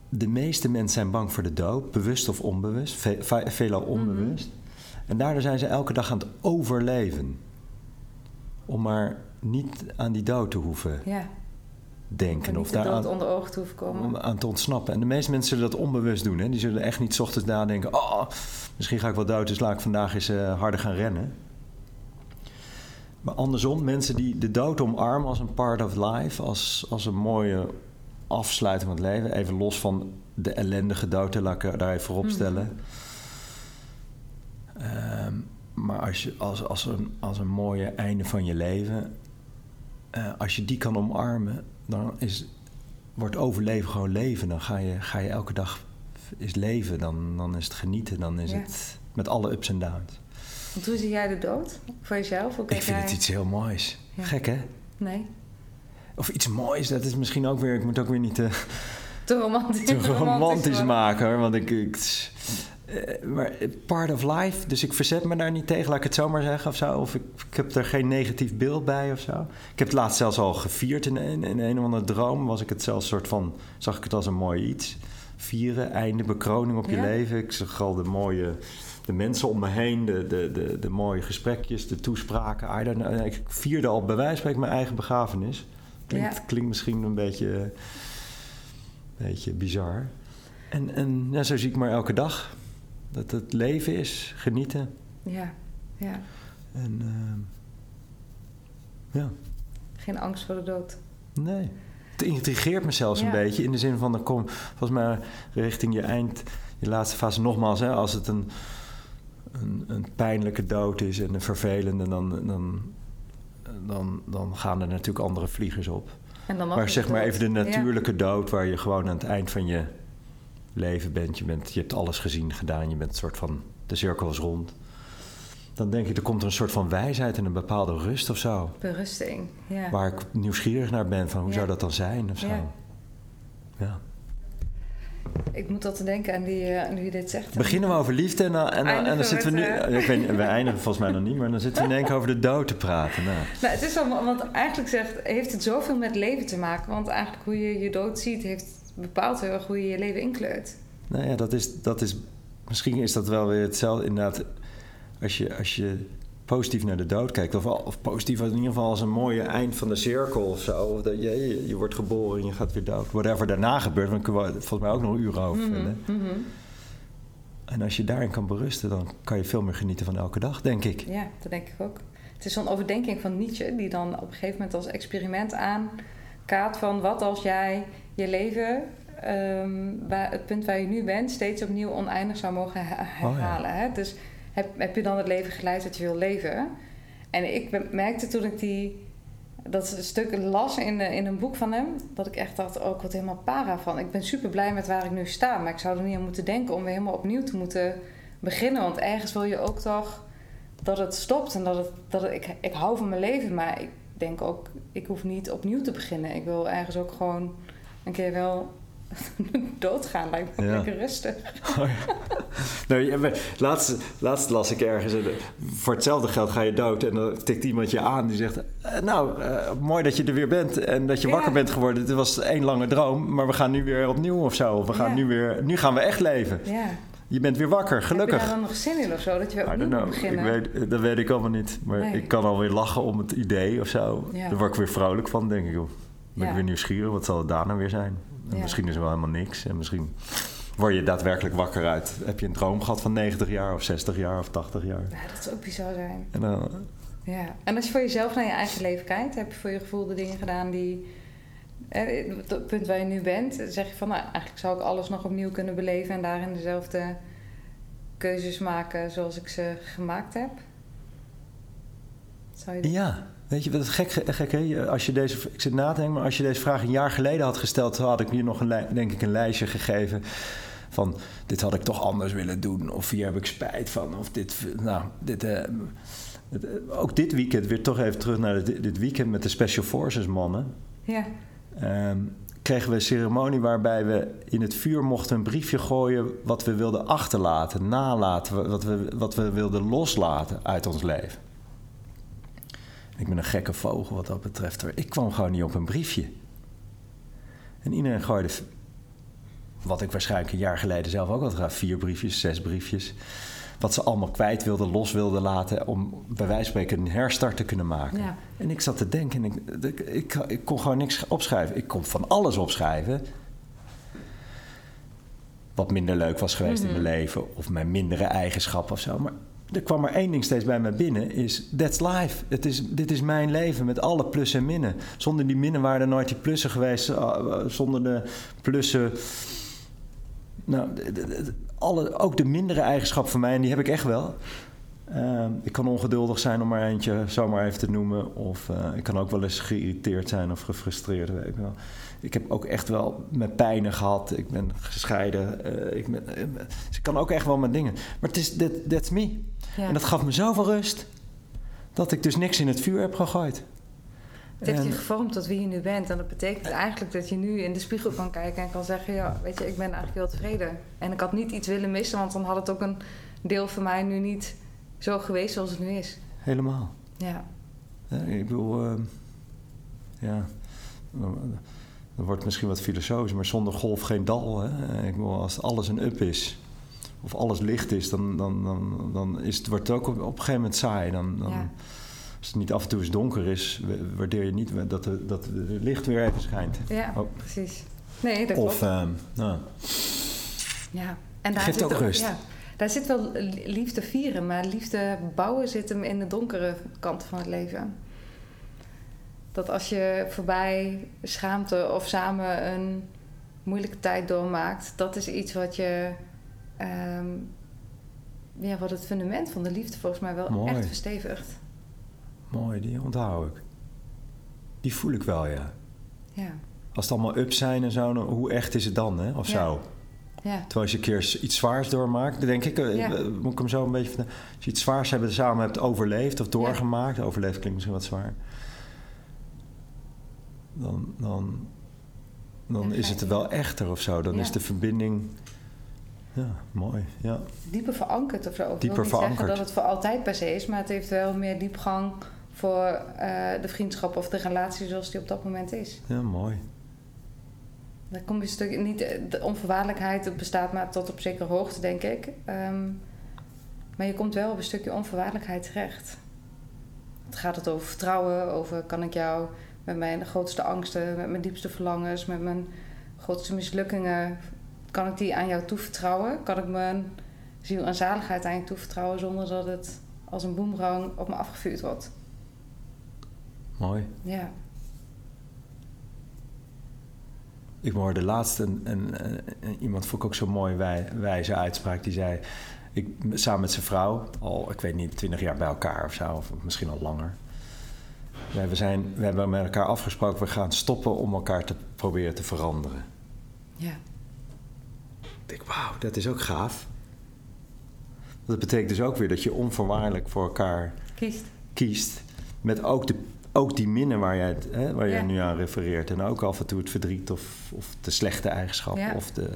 de meeste mensen zijn bang voor de dood, bewust of onbewust, ve- ve- veelal Mhm. onbewust. En daardoor zijn ze elke dag aan het overleven. Om maar niet aan die dood te hoeven Ja, denken. en Of de daar aan, onder ogen te hoeven komen. om aan te ontsnappen. En de meeste mensen zullen dat onbewust doen. Hè? Die zullen echt niet 's ochtends nadenken... oh, misschien ga ik wel dood, dus laat ik vandaag eens eh, harder gaan rennen. Maar andersom, mensen die de dood omarmen als een part of life... als, als een mooie afsluiting van het leven... even los van de ellendige dood, hè, laat ik daar even voorop Mhm. stellen... Ehm, maar maar als, je, als, als, een, als een mooie einde van je leven, eh, als je die kan omarmen, dan is, wordt overleven gewoon leven. Dan ga je, ga je elke dag is leven, dan, dan is het genieten, dan is Ja. het met alle ups en downs. Want hoe zie jij de dood voor jezelf? Ik vind jij... het iets heel moois. Ja. Gek hè? Nee, Of iets moois, dat is misschien ook weer, ik moet ook weer niet te, te romantisch, te romantisch maken hoor. Want ik. ik maar part of life, dus ik verzet me daar niet tegen, laat ik het zo maar zeggen of zo. Of ik, ik heb er geen negatief beeld bij of zo. Ik heb het laatst zelfs al gevierd in, in, in een of andere droom. Was ik het zelfs soort van, zag ik het als een mooi iets. Vieren, einde, bekroning op je Ja. leven. Ik zag al de mooie, de mensen om me heen, de, de, de, de mooie gesprekjes, de toespraken. I don't know. Ik vierde al bij wijze van mijn eigen begrafenis. Klinkt, Ja. klinkt misschien een beetje, beetje bizar. En, en ja, zo zie ik maar elke dag. Dat het leven is, genieten. Ja, ja. En ehm, ja, Geen angst voor de dood. nee. Het intrigeert me zelfs Ja. een beetje in de zin van, dan kom volgens mij richting je eind, je laatste fase nogmaals, hè, als het een, een, een pijnlijke dood is en een vervelende, dan, dan, dan, dan gaan er natuurlijk andere vliegers op. En dan mag Maar zeg maar even de Ja. natuurlijke dood, waar je gewoon aan het eind van je leven bent. Je, bent, je hebt alles gezien, gedaan. Je bent een soort van, de cirkel is rond. Dan denk ik, er komt er een soort van wijsheid en een bepaalde rust of zo. Berusting, ja. Waar ik nieuwsgierig naar ben, van hoe Ja. zou dat dan zijn of zo. Ja. Ja. Ik moet altijd denken aan die, eh, nu je dit zegt. Beginnen we over liefde en dan, en, en dan zitten we nu... eh, Ik weet, we eindigen volgens mij nog niet, maar dan zitten we in één keer over de dood te praten. Nou, Nou, het is wel, want eigenlijk zegt, heeft het zoveel met leven te maken. Want eigenlijk hoe je je dood ziet, heeft bepaalt heel erg hoe je je leven inkleurt. Nou ja, dat is, dat is, misschien is dat wel weer hetzelfde. Inderdaad, als je, als je positief naar de dood kijkt, of, of positief in ieder geval als een mooie eind van de cirkel of zo. Of dat je, je, je wordt geboren en je gaat weer dood. Whatever daarna gebeurt, ik kunnen we volgens mij ook nog uren over vullen. Mhm, mhm. En als je daarin kan berusten, dan kan je veel meer genieten van elke dag, denk ik. Ja, dat denk ik ook. Het is zo'n overdenking van Nietzsche, die dan op een gegeven moment als experiment aankaart van wat als jij je leven, ehm, waar, het punt waar je nu bent, steeds opnieuw oneindig zou mogen he- herhalen. hè? Dus heb, heb je dan het leven geleid dat je wil leven? En ik merkte toen ik die, dat stuk las in, eh, in een boek van hem, dat ik echt dacht, oh, ik word helemaal para van. Ik ben super blij met waar ik nu sta, maar ik zou er niet aan moeten denken om weer helemaal opnieuw te moeten beginnen. Want ergens wil je ook toch dat het stopt en dat het, dat het, ik, ik hou van mijn leven, maar ik denk ook, ik hoef niet opnieuw te beginnen. Ik wil ergens ook gewoon een keer wel doodgaan, lijkt me Ja. lekker rustig. Nou, ja, laatst, laatst las ik ergens, eh, voor hetzelfde geld ga je dood. En dan tikt iemand je aan die zegt... eh, nou, eh, mooi dat je er weer bent en dat je Ja. wakker bent geworden. Het was één lange droom, maar we gaan nu weer opnieuw of zo. We gaan nu, weer, nu gaan we echt leven. Ja. Je bent weer wakker, Heb je gelukkig. daar dan nog zin in of zo, dat je weer opnieuw moet know. Ik beginnen? weet, dat weet ik allemaal niet. Maar Nee. ik kan alweer lachen om het idee of zo. Ja. Daar word ik weer vrolijk van, denk ik. Ben Ja. ik weer nieuwsgierig, wat zal het daarna weer zijn? En Ja. Misschien is er wel helemaal niks. En misschien word je daadwerkelijk wakker uit. Heb je een droom gehad van 90 jaar of 60 jaar of 80 jaar? Ja, dat zou ook bizar zijn. En dan, Ja. En als je voor jezelf naar je eigen leven kijkt, heb je voor je gevoel de dingen gedaan die. Eh, Op het punt waar je nu bent, zeg je van nou, eigenlijk zou ik alles nog opnieuw kunnen beleven en daarin dezelfde keuzes maken zoals ik ze gemaakt heb. Zou je ja, weet je wat het gek, gek hè? Als je deze, ik zit na te denken, maar als je deze vraag een jaar geleden had gesteld, had ik hier nog een, denk ik, een lijstje gegeven van dit had ik toch anders willen doen of hier heb ik spijt van of dit, nou, dit, eh, eh, ook dit weekend weer toch even terug naar dit, dit weekend met de Special Forces mannen. Ja. Ehm, kregen we een ceremonie waarbij we in het vuur mochten een briefje gooien wat we wilden achterlaten, nalaten, wat we, wat we wilden loslaten uit ons leven. Ik ben een gekke vogel wat dat betreft. Ik kwam gewoon niet op een briefje. En iedereen gooide, wat ik waarschijnlijk een jaar geleden zelf ook had vier briefjes, zes briefjes. Wat ze allemaal kwijt wilden, los wilden laten om bij wijze van spreken een herstart te kunnen maken. Ja. En ik zat te denken en ik, ik, ik, ik kon gewoon niks opschrijven. Ik kon van alles opschrijven. Wat minder leuk was geweest in mijn leven. Of mijn mindere eigenschappen of zo. Maar er kwam maar één ding steeds bij me binnen. Is that's life. Het is, dit is mijn leven met alle plussen en minnen. Zonder die minnen waren er nooit die plussen geweest. Uh, Zonder de plussen... Nou, alle, ook de mindere eigenschappen van mij, en die heb ik echt wel. Ehm, ik kan ongeduldig zijn om maar eentje zomaar even te noemen. Of eh, ik kan ook wel eens geïrriteerd zijn of gefrustreerd. Weet ik, wel. ik heb ook echt wel met pijnen gehad. Ik ben gescheiden. eh, ik, ben, eh, dus ik kan ook echt wel met dingen. Maar het is, that, that's me. Ja. En dat gaf me zoveel rust. Dat ik dus niks in het vuur heb gegooid. Het heeft je gevormd tot wie je nu bent. En dat betekent eigenlijk dat je nu in de spiegel kan kijken en kan zeggen: Ja, weet je, ik ben eigenlijk heel tevreden. En ik had niet iets willen missen, want dan had het ook een deel van mij nu niet zo geweest zoals het nu is. Helemaal. Ja, Ja, ik bedoel, ehm, ja, dat wordt misschien wat filosofisch, maar zonder golf geen dal. Hè? Ik bedoel, als alles een up is, of alles licht is, dan, dan, dan, dan is het, wordt het ook op, op een gegeven moment saai. Dan, dan, Ja. Als het niet af en toe eens donker is, wa- waardeer je niet dat, de, dat het licht weer even schijnt. ja Oh. precies. Nee, dat Of, klopt. ehm, nou, Ja. En daar Geeft zit ook rust. Ja, daar zit wel liefde vieren, maar liefde bouwen zit hem in de donkere kant van het leven. Dat als je voorbij schaamte of samen een moeilijke tijd doormaakt, dat is iets wat je. ehm, ja, wat het fundament van de liefde volgens mij wel Mooi. echt verstevigt. Mooi, die onthoud ik. Die voel ik wel, ja. Ja, Als het allemaal up zijn en zo, dan- hoe echt is het dan, hè? Of Ja. zo. ja, Terwijl als je een keer iets zwaars doormaakt, dan denk ik, eh, Ja. eh, moet ik hem zo een beetje van. Als je iets zwaars hebben, samen hebt overleefd of doorgemaakt, overleefd klinkt misschien wat zwaar, dan, dan, dan is het je- wel echter of zo. Dan is de verbinding, ja, mooi. Ja, dieper verankerd of zo. Ik wil Dieper niet zeggen verankerd. dat het voor altijd per se is, maar het heeft wel meer diepgang voor eh, de vriendschap of de relatie zoals die op dat moment is. ja mooi. Dan kom je een stuk niet de onvoorwaardelijkheid bestaat maar tot op zekere hoogte denk ik. Ehm, maar je komt wel op een stukje onvoorwaardelijkheid terecht. Het gaat het over vertrouwen, over kan ik jou met mijn grootste angsten, met mijn diepste verlangens, met mijn grootste mislukkingen, kan ik die aan jou toevertrouwen? Kan ik mijn ziel en zaligheid aan je toevertrouwen zonder dat het als een boemerang op me afgevuurd wordt? Mooi. Ja, Ik hoorde laatst een, een, een- iemand, vond ik ook zo'n mooi wij, wijze uitspraak, die zei, ik, samen met zijn vrouw, al, ik weet niet, twintig jaar bij elkaar of zo, of misschien al langer. We, zijn, we hebben met elkaar afgesproken, we gaan stoppen om elkaar te proberen te veranderen. ja, Ik denk, wauw, dat is ook gaaf. Dat betekent dus ook weer dat je onvoorwaardelijk voor elkaar kiest. kiest. Met ook, de, ook die minnen waar jij, hè, waar jij Ja. nu aan refereert. En ook af en toe het verdriet of, of de slechte eigenschappen. Ja. Of de,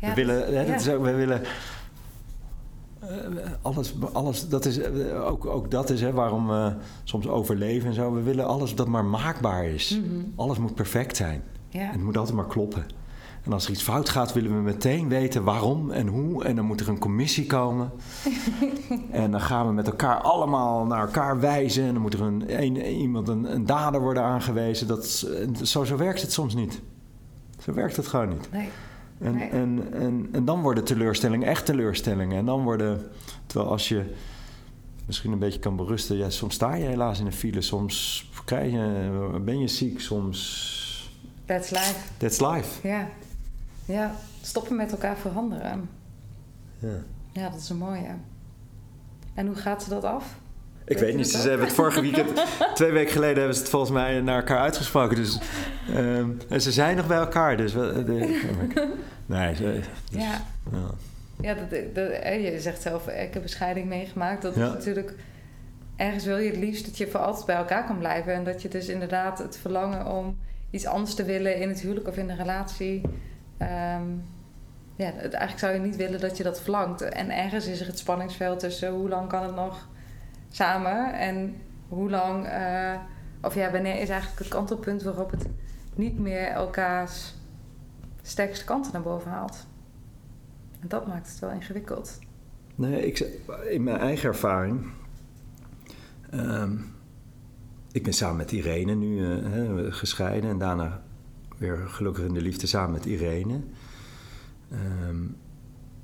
Ja, we willen, hè, dat is ook, we willen eh, alles, alles, dat is eh, ook, ook dat is hè, waarom we soms overleven en zo. We willen alles dat maar maakbaar is. Mhm. Alles moet perfect zijn. Ja. Het moet altijd maar kloppen. En als er iets fout gaat, willen we meteen weten waarom en hoe. En dan moet er een commissie komen. en dan gaan we met elkaar allemaal naar elkaar wijzen. En dan moet er een, een, iemand, een, een dader worden aangewezen. Dat, zo, zo werkt het soms niet. Zo werkt het gewoon niet. Nee. En, Nee. en, en, en dan worden teleurstellingen echt teleurstellingen. En dan worden... Terwijl als je misschien een beetje kan berusten... Ja, soms sta je helaas in een file. Soms krijg je, ben je ziek. Soms... That's life. That's life. Ja. Ja, stoppen met elkaar veranderen. Ja. Ja, dat is een mooie. En hoe gaat ze dat af? Ik Weet niet, ze ook? hebben het vorige weekend, twee weken geleden hebben ze het volgens mij naar elkaar uitgesproken. Dus, ehm, en ze zijn nog bij elkaar, dus... we- de- nee, ze, dus, Ja. ja. Ja, dat, dat, eh, je zegt zelf, eh, ik heb een scheiding meegemaakt. Dat Ja. is natuurlijk... Ergens wil je het liefst dat je voor altijd bij elkaar kan blijven. En dat je dus inderdaad het verlangen om iets anders te willen in het huwelijk of in de relatie... ehm, ja, eigenlijk zou je niet willen dat je dat verlangt. En ergens is er het spanningsveld tussen hoe lang kan het nog samen en hoe lang... eh, of ja, wanneer is eigenlijk het kantelpunt waarop het niet meer elkaars sterkste kanten naar boven haalt. En dat maakt het wel ingewikkeld. Nee, ik, in mijn eigen ervaring... ehm, ik ben samen met Irene nu eh, gescheiden en daarna weer gelukkig in de liefde samen met Irene. Ehm,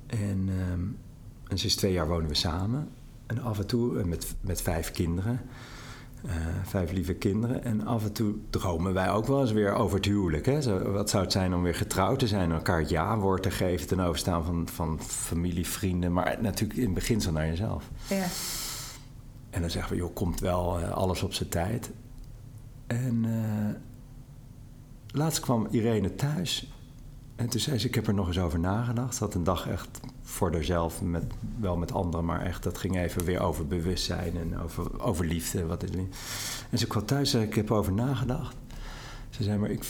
en, ehm, en sinds twee jaar wonen we samen. En af en toe eh, met, met vijf kinderen. Eh, vijf lieve kinderen. En af en toe dromen wij ook wel eens weer over het huwelijk. Hè? Zo, wat zou het zijn om weer getrouwd te zijn en elkaar het ja-woord te geven ten overstaan van, van familie, vrienden, maar natuurlijk in het beginsel naar jezelf. Ja. En dan zeggen we, joh, komt wel eh, alles op zijn tijd. En laatst kwam Irene thuis. En toen zei ze, ik heb er nog eens over nagedacht. Ze had een dag echt voor haarzelf, met, wel met anderen, maar echt, dat ging even weer over bewustzijn en over, over liefde. Wat is liefde. En ze kwam thuis en zei, ik heb erover nagedacht. Ze zei, maar ik,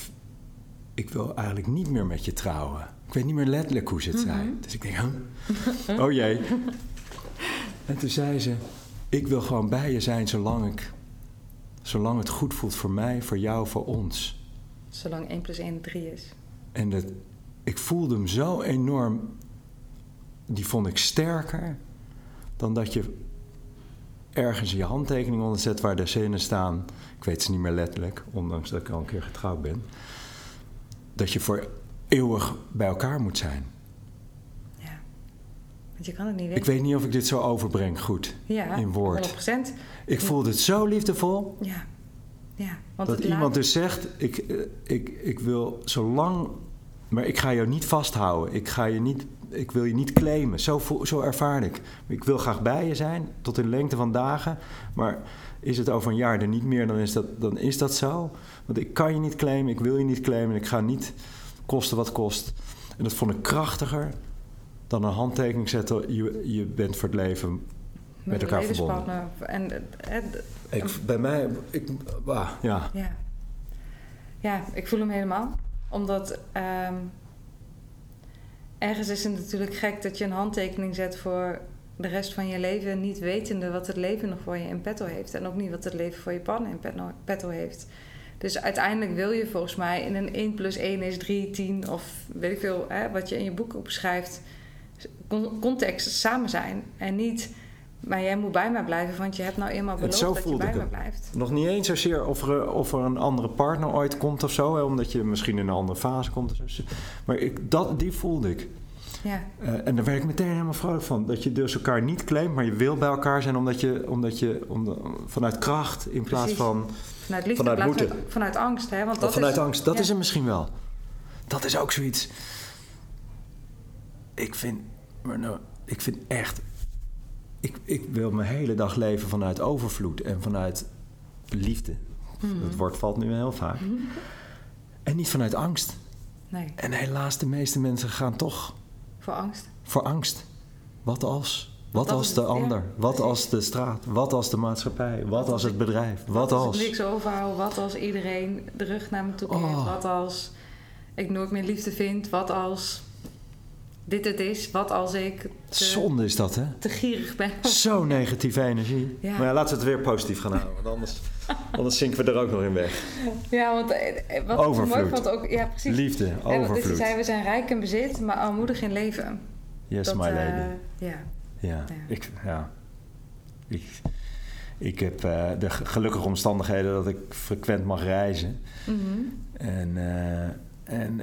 ik wil eigenlijk niet meer met je trouwen. Ik weet niet meer letterlijk hoe ze het zei. Dus ik denk, huh? oh jee. En toen zei ze, ik wil gewoon bij je zijn zolang, ik, zolang het goed voelt voor mij, voor jou, voor ons. Zolang 1 plus 1 3 is. En dat, ik voelde hem zo enorm, die vond ik sterker dan dat je ergens je handtekening onder zet waar de zinnen staan. Ik weet ze niet meer letterlijk, ondanks dat ik al een keer getrouwd ben. Dat je voor eeuwig bij elkaar moet zijn. Ja. Want je kan het niet Ik weet niet of ik dit zo overbreng goed ja, in woord. 100%. Ik voelde het zo liefdevol. Ja. Ja. Want Dat iemand laat- dus zegt, ik, eh, ik, ik wil zolang... Maar ik ga jou niet vasthouden. Ik, ga je niet, ik wil je niet claimen. Zo, zo ervaar ik. Ik wil graag bij je zijn, tot in lengte van dagen. Maar is het over een jaar er niet meer, dan is dat, dan is dat zo. Want ik kan je niet claimen, ik wil je niet claimen. Ik ga niet kosten wat kost. En dat vond ik krachtiger dan een handtekening zetten. Je, je bent voor het leven met elkaar verbonden. En, Ik, bij mij, ik, ja. Ja. ja, ik voel hem helemaal. Omdat ehm, ergens is het natuurlijk gek dat je een handtekening zet voor de rest van je leven, niet wetende wat het leven nog voor je in petto heeft. En ook niet wat het leven voor je partner in petto- heeft. Dus uiteindelijk wil je volgens mij in een 1 plus 1 is 3, 10 of weet ik veel, hè, wat je in je boek con- context samen zijn. En niet, maar jij moet bij mij blijven, want je hebt nou eenmaal En beloofd dat je bij me blijft. Nog niet eens zozeer of er, of er een andere partner ooit komt of zo, hè, omdat je misschien in een andere fase komt. Maar ik, dat, die voelde ik. Ja. Eh, en daar werd ik meteen helemaal vrolijk van. Dat je dus elkaar niet claimt, maar je wil bij elkaar zijn omdat je, omdat je vanuit kracht in plaats Precies. van Vanuit liefde, Vanuit vanuit, moeten. vanuit angst. Hè? Want dat vanuit is, angst. Dat ja. is er misschien wel. Dat is ook zoiets. Ik vind, maar nou, ik vind echt. Ik, ik wil mijn hele dag leven vanuit overvloed en vanuit liefde. Mhm. Dat woord valt nu heel vaak. En niet vanuit angst. Nee, En helaas, de meeste mensen gaan toch voor angst. voor angst. Wat als? Wat dat als de het, ja, ander? Wat als de straat? Wat als de maatschappij? Wat als het bedrijf? Wat als als? ik niks overhoud? Wat als iedereen de rug naar me toe keert? Oh. Wat als ik nooit meer liefde vind? Wat als dit het is? Wat als ik te, Zonde is dat, hè? te gierig ben? Zo'n negatieve energie. Ja. Maar ja, laten we het weer positief gaan houden. Want anders, anders zinken we er ook nog in weg. Ja, want eh, eh, wat zo mooi Overvloed. vond ook... Ja, precies. Liefde, En overvloed. zei, we zijn rijk in bezit, maar armoedig in leven. Yes, Dat, my eh, lady. ja. Ja, ja. ik, ja. Ik, ik heb de ge- gelukkige omstandigheden dat ik frequent mag reizen. Mhm. En, en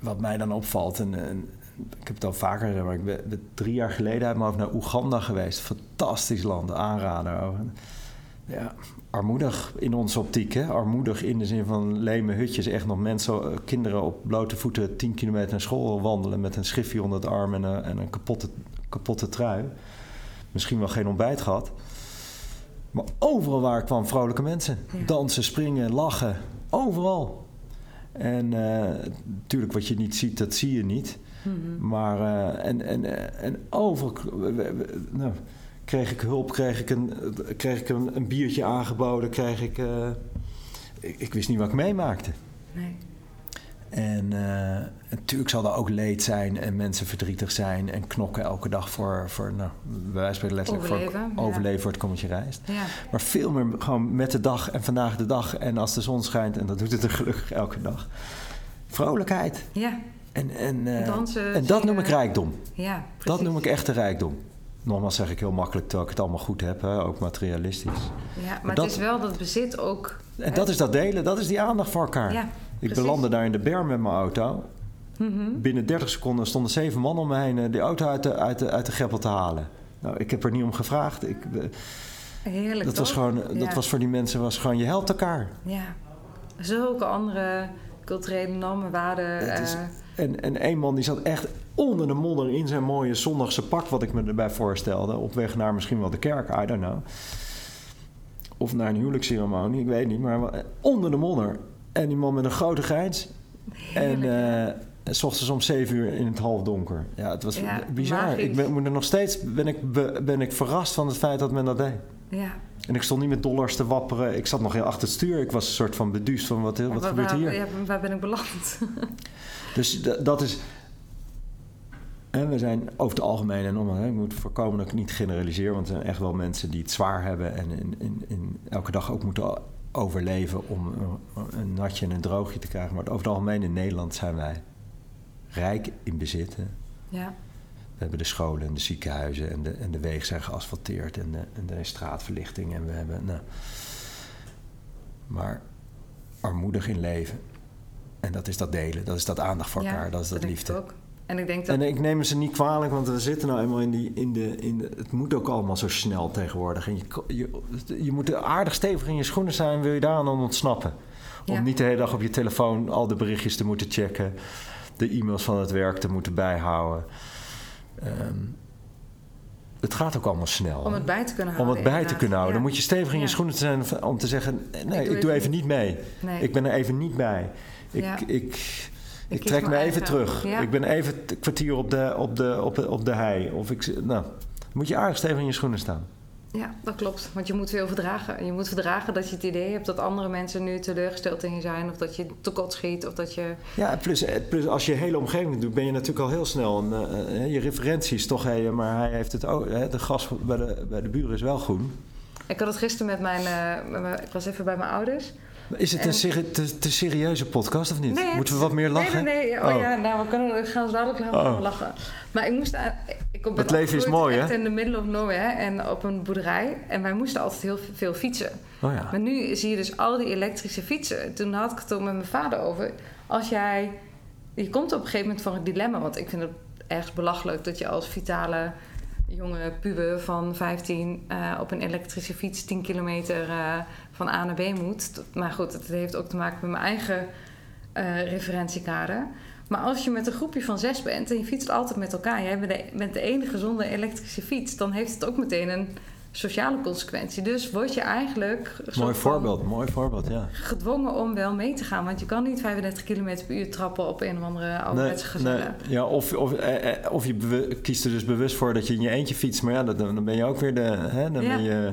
wat mij dan opvalt, en, en ik heb het al vaker gezegd, maar ik ben, ben drie jaar geleden uit mijn hoofd naar Oeganda geweest. Fantastisch land, aanrader. Ja, armoedig in onze optiek, hè? Armoedig in de zin van leme hutjes. Echt nog mensen, eh, kinderen op blote voeten 10 kilometer naar school wandelen met een schriftje onder het arm en een, en een kapotte, kapotte trui. Misschien wel geen ontbijt gehad. Maar overal waar ik kwam, vrolijke mensen. Ja. Dansen, springen, lachen. Overal. En eh, natuurlijk, wat je niet ziet, dat zie je niet. Mhm. Maar, eh, en, en, eh, en we- nou, kreeg ik hulp, kreeg ik een, kreeg ik een, een biertje aangeboden, kreeg ik... eh, ik, ik wist niet wat ik meemaakte. Nee. En eh, natuurlijk zal er ook leed zijn en mensen verdrietig zijn en knokken elke dag voor, voor nou, van spreken letterlijk Overleven, voor ja. overleven voor het kommetje rijst. Ja. Maar veel meer gewoon met de dag en vandaag de dag en als de zon schijnt, en dat doet het er gelukkig elke dag. Vrolijkheid. Ja. En, en, eh, Dansen, en dat noem ik rijkdom. Ja, Dat noem ik echte rijkdom. Nogmaals zeg ik heel makkelijk dat ik het allemaal goed heb, hè, ook materialistisch. Ja, maar dat- het is wel dat bezit ook... En hè, dat is dat delen, dat is die aandacht voor elkaar. Ja, ik belandde daar in de berm met mijn auto. Mhm. Binnen 30 seconden stonden zeven man om me heen eh, die auto uit de, uit de, uit de greppel te halen. Nou, ik heb er niet om gevraagd. Ik, eh, Heerlijk, Dat was gewoon, dat Ja. was voor die mensen was gewoon, je helpt elkaar. Ja. Zulke andere culturele normen, waarden. Is- eh, En, en één man die zat echt onder de modder in zijn mooie zondagse pak, wat ik me erbij voorstelde. Op weg naar misschien wel de kerk, I don't know. Of naar een huwelijksceremonie, ik weet niet. Maar wel- onder de modder. En die man met een grote grijns. En eh, s ochtends om zeven uur in het halfdonker. Ja, het was Ja, bizar. magisch. Ik ben, moet er nog steeds ben ik, be- ben ik verrast van het feit dat men dat deed. Ja. En ik stond niet met dollars te wapperen. Ik zat nog heel achter het stuur. Ik was een soort van beduusd van wat, wat Waar- gebeurt waar, hier. ja, waar ben ik beland? Dus dat is. En we zijn over het algemeen, en om, hè, ik moet voorkomen dat ik niet generaliseer, want er zijn echt wel mensen die het zwaar hebben en in, in, in elke dag ook moeten overleven om een, natje en een droogje te krijgen. Maar over het algemeen in Nederland zijn wij rijk in bezit. hè. ja. We hebben de scholen en de ziekenhuizen en de, en de wegen zijn geasfalteerd en de, en de straatverlichting. En we hebben, nou, maar armoedig in leven. En dat is dat delen, dat is dat aandacht voor Ja, elkaar, dat is dat ik liefde. ook. En ik denk dat... En ik neem ze niet kwalijk, want we zitten nou eenmaal in die. In de, in de, het moet ook allemaal zo snel tegenwoordig. En je, je, je moet aardig stevig in je schoenen zijn, wil je daar aan ontsnappen. Om Ja. niet de hele dag op je telefoon al de berichtjes te moeten checken, de e-mails van het werk te moeten bijhouden. Ehm, het gaat ook allemaal snel. om het bij te kunnen Om houden. het bij te kunnen houden. Dan moet je stevig in je schoenen zijn om te zeggen: nee, ik doe, even niet mee. Nee. Ik ben er even niet bij. Ik, ik, ik, trek me even eigen- terug. Ja. Ik ben even een kwartier op de, op de, op de, op de hei. Of ik, nou, moet je aardig stevig in je schoenen staan. Ja, dat klopt. Want je moet veel verdragen. Je moet verdragen dat je het idee hebt dat andere mensen nu teleurgesteld in je zijn. Of dat je tekort schiet. Of dat je... Ja, plus, eh, plus als je je hele omgeving doet, ben je natuurlijk al heel snel. Een, eh, je referenties toch, hé, maar hij heeft het ook. hè, de gas bij de, bij de buren is wel groen. Ik had het gisteren met mijn... met mijn- ik was even bij mijn ouders. Is het En- een seri- te, te serieuze podcast of niet? Nee, Moeten we wat meer lachen? Nee, nee, nee. Oh, Oh. ja, nou, we, kunnen, we gaan dadelijk Oh. lachen. Maar ik moest... aan- Ik Het leven is mooi, hè? in de middle of nowhere en op een boerderij. En wij moesten altijd heel veel fietsen. Oh ja. Maar nu zie je dus al die elektrische fietsen. Toen had ik het er met mijn vader over. Als jij... Je komt op een gegeven moment voor een dilemma. Want ik vind het ergens belachelijk dat je als vitale jonge puber van 15 eh, op een elektrische fiets 10 kilometer eh, van A naar B moet. Maar goed, het heeft ook te maken met mijn eigen eh, referentiekader. Maar als je met een groepje van zes bent en je fietst altijd met elkaar, jij bent de, bent de enige zonder elektrische fiets, dan heeft het ook meteen een sociale consequentie. Dus word je eigenlijk Mooi voorbeeld, mooi voorbeeld, ja. gedwongen om wel mee te gaan. Want je kan niet 35 km per uur trappen op een of andere ouderwetse gezelle. Ja, of, of, eh, eh, of je kiest er dus bewust voor dat je in je eentje fietst. Maar ja, dat, dan ben je ook weer de... Hè, dan, Ja. ben je,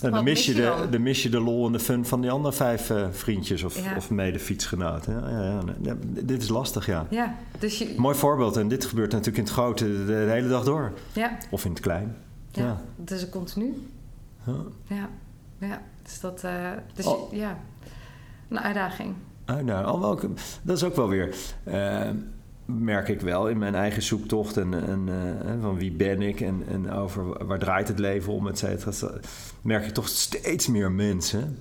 nou, dan mis je, de, dan? dan mis je de lol en de fun van die andere vijf eh, vriendjes of, Ja. of mede-fietsgenoten. Ja, ja, ja. Ja, dit is lastig, ja. Ja, dus je, Mooi voorbeeld. En dit gebeurt natuurlijk in het grote de, de hele dag door. ja, Of in het klein. ja. Ja. het is een continu. Ja. Ja, ja. Dus dat, eh, dus Oh. ja, een uitdaging. Ah, nou, dat is ook wel weer, eh, merk ik wel in mijn eigen zoektocht en, en eh, van wie ben ik en, en over waar draait het leven om, et cetera. Merk ik toch steeds meer mensen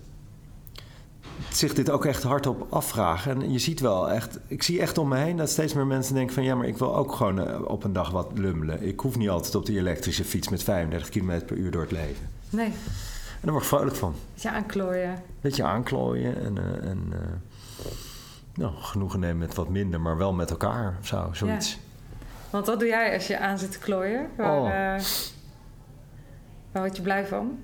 zich dit ook echt hardop afvragen. En je ziet wel echt, ik zie echt om me heen dat steeds meer mensen denken van ja, maar ik wil ook gewoon eh, op een dag wat lummelen. Ik hoef niet altijd op die elektrische fiets met 35 km per uur door het leven. Nee, En daar word ik vrolijk van. ja, aanklooien. Beetje aanklooien en, eh, en nou, genoegen nemen met wat minder, maar wel met elkaar of zo, zoiets. Want wat doe jij als je aan zit te klooien? Waar, Oh. eh, waar word je blij van?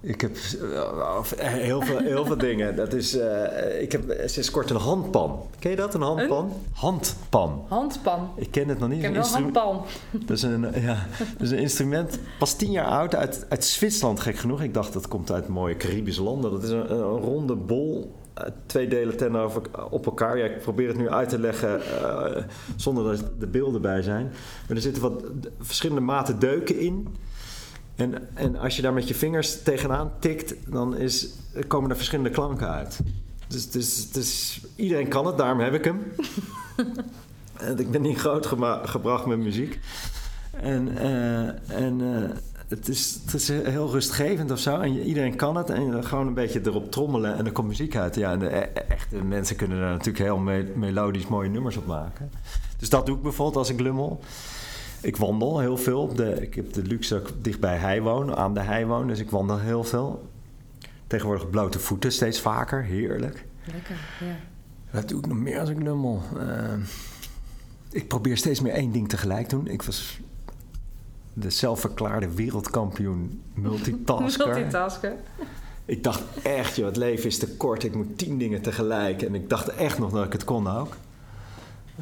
Ik heb eh, heel veel, heel veel dingen. Dat is, eh, ik heb sinds kort een handpan. Ken je dat, een handpan? Handpan. Handpan. Ik ken het nog niet. Ik Een wel handpan. Dat is een, ja, dat is een instrument, pas tien jaar oud, uit, uit Zwitserland, gek genoeg. Ik dacht dat komt uit mooie Caribische landen. Dat is een, een ronde bol, eh, twee delen ten over, op elkaar. Ja, ik probeer het nu uit te leggen eh, zonder dat de beelden bij zijn. Maar er zitten wat verschillende maten deuken in. En, en als je daar met je vingers tegenaan tikt, dan is, komen er verschillende klanken uit. Dus, dus, dus iedereen kan het, daarom heb ik hem. Ik ben niet groot gebracht met muziek. En, eh, en eh, het, is, het is heel rustgevend of zo. En iedereen kan het. En gewoon een beetje erop trommelen en er komt muziek uit. Ja, en de e- echte mensen kunnen daar natuurlijk heel me- melodisch mooie nummers op maken. Dus dat doe ik bijvoorbeeld als ik lummel. Ik wandel heel veel. Op de, ik heb de luxe dat ik dicht bij hei woon, aan de hei woon. Dus ik wandel heel veel. Tegenwoordig blote voeten steeds vaker. Heerlijk. Lekker, ja. Wat doe ik nog meer als ik lummel? Eh, ik probeer steeds meer één ding tegelijk te doen. Ik was de zelfverklaarde wereldkampioen multitasker. Multitasken. ik dacht echt, joh, het leven is te kort. Ik moet tien dingen tegelijk. En ik dacht echt nog dat ik het kon ook.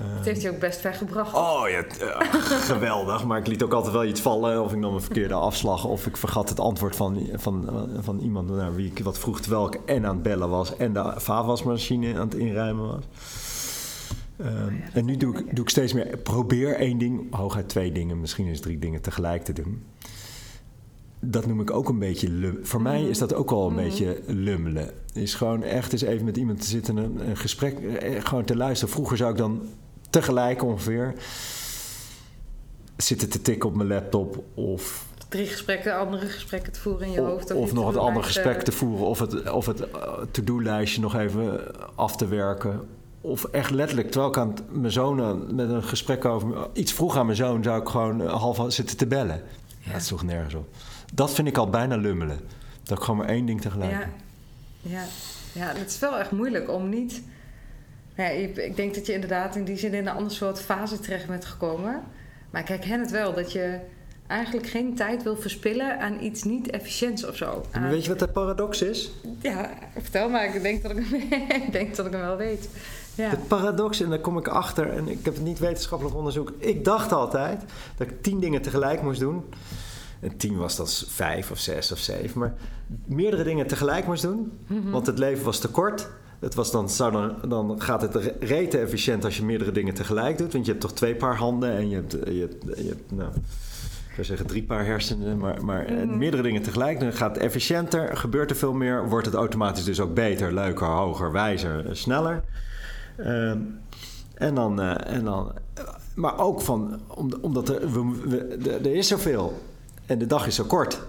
Het heeft je ook best ver gebracht. Oh ja, eh, geweldig. Maar ik liet ook altijd wel iets vallen. Of ik nam een verkeerde afslag. Of ik vergat het antwoord van, van, van iemand naar wie ik wat vroeg. Terwijl ik en aan het bellen was. En de vaatwasmachine aan het inruimen was. Ehm, en nu doe ik, doe ik steeds meer. Probeer één ding, hooguit twee dingen. Misschien is drie dingen tegelijk te doen. Dat noem ik ook een beetje... lum- Voor mij is dat ook al een beetje lummelen. Is gewoon echt eens even met iemand te zitten... een, een gesprek eh, gewoon te luisteren. Vroeger zou ik dan tegelijk ongeveer zitten te tikken op mijn laptop of, Drie gesprekken, andere gesprekken te voeren in je hoofd. of, nog het andere gesprek eh, te voeren of het, of het eh, to-do-lijstje nog even af te werken. Of echt letterlijk, terwijl ik aan het- mijn zoon met een gesprek over iets vroeg aan mijn zoon, zou ik gewoon eh, half zitten te bellen. Ja. Dat sloeg nergens op. Dat vind ik al bijna lummelen. Dat ik gewoon maar één ding tegelijk. Ja, ja, ja, het is wel echt moeilijk om niet. Ja, ik denk dat je inderdaad in die zin in een ander soort fase terecht bent gekomen. Maar ik herken het wel dat je eigenlijk geen tijd wil verspillen aan iets niet efficiënts of zo. Aan- weet je wat de paradox is? Ja, vertel maar. Ik denk dat ik, ik denk dat ik hem wel weet. Ja. De paradox, en daar kom ik achter, en ik heb het niet wetenschappelijk onderzoek. Ik dacht altijd dat ik tien dingen tegelijk moest doen. En tien was dat vijf of zes of zeven. Maar meerdere dingen tegelijk moest doen. Want het leven was te kort. Het was dan, zou dan, dan gaat het re- rete efficiënt als je meerdere dingen tegelijk doet. Want je hebt toch twee paar handen en je hebt, je hebt, je hebt nou, ik zou zeggen drie paar hersenen. Maar, maar eh, meerdere dingen tegelijk. Dan gaat het efficiënter, gebeurt er veel meer. Wordt het automatisch dus ook beter, leuker, hoger, wijzer, eh, sneller. Ehm, en dan, eh, en dan, maar ook van, om, omdat er, we, we- er is zoveel en de dag is zo kort.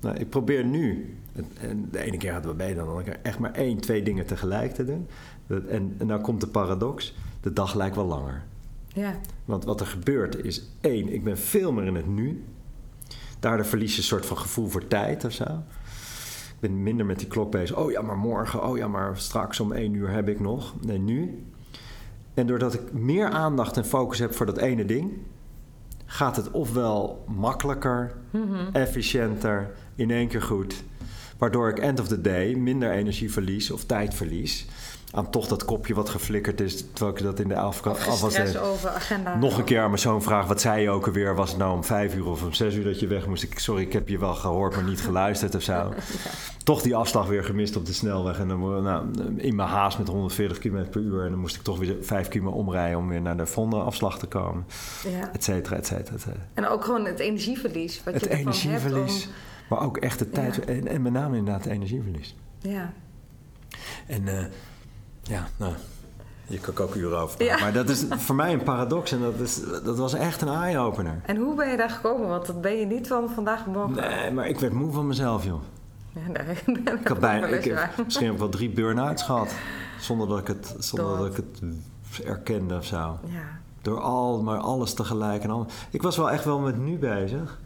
Nou, ik probeer nu, en, de ene keer gaat het wel beter dan de andere keer, echt maar één, twee dingen tegelijk te doen. Dat- En, en nou komt de paradox, de dag lijkt wel langer. ja. Want wat er gebeurt is, één, ik ben veel meer in het nu. Daardoor verlies je een soort van gevoel voor tijd of zo. Ik ben minder met die klok bezig. Oh ja, maar morgen. Oh ja, maar straks om één uur heb ik nog. Nee, nu. En doordat ik meer aandacht en focus heb voor dat ene ding... gaat het ofwel makkelijker, efficiënter, in één keer goed... waardoor ik end of the day minder energie verlies of tijd verlies... aan toch dat kopje wat geflikkerd is... terwijl ik dat in de afwas... stress over agenda. Nog een keer aan mijn zoon vragen, wat zei je ook alweer? Was het nou om vijf uur of om zes uur dat je weg moest? Ik, sorry, ik heb je wel gehoord, maar niet geluisterd of zo. Toch die afslag weer gemist op de snelweg. En dan nou, in mijn haast met 140 km per uur. En dan moest ik toch weer vijf keer omrijden om weer naar de volgende afslag te komen. Ja. Et cetera, et cetera, et cetera. En ook gewoon het energieverlies. Wat Het je energieverlies. Maar ook echt de tijd. Ja. En, en met name inderdaad het energieverlies. ja. En eh, ja, nou... Je kan ook uren over. Ja. Maar dat is voor mij een paradox. En dat, is, dat was echt een eye-opener. En hoe ben je daar gekomen? Want dat ben je niet van vandaag morgen. Nee, maar ik werd moe van mezelf, joh. Ja, nee, Ik, had bijna, ik heb misschien heb ik wel drie burn-outs gehad. Zonder dat ik het, zonder dat ik het erkende of zo. Ja. Door al, maar alles tegelijk. En al. Ik was wel echt wel met nu bezig.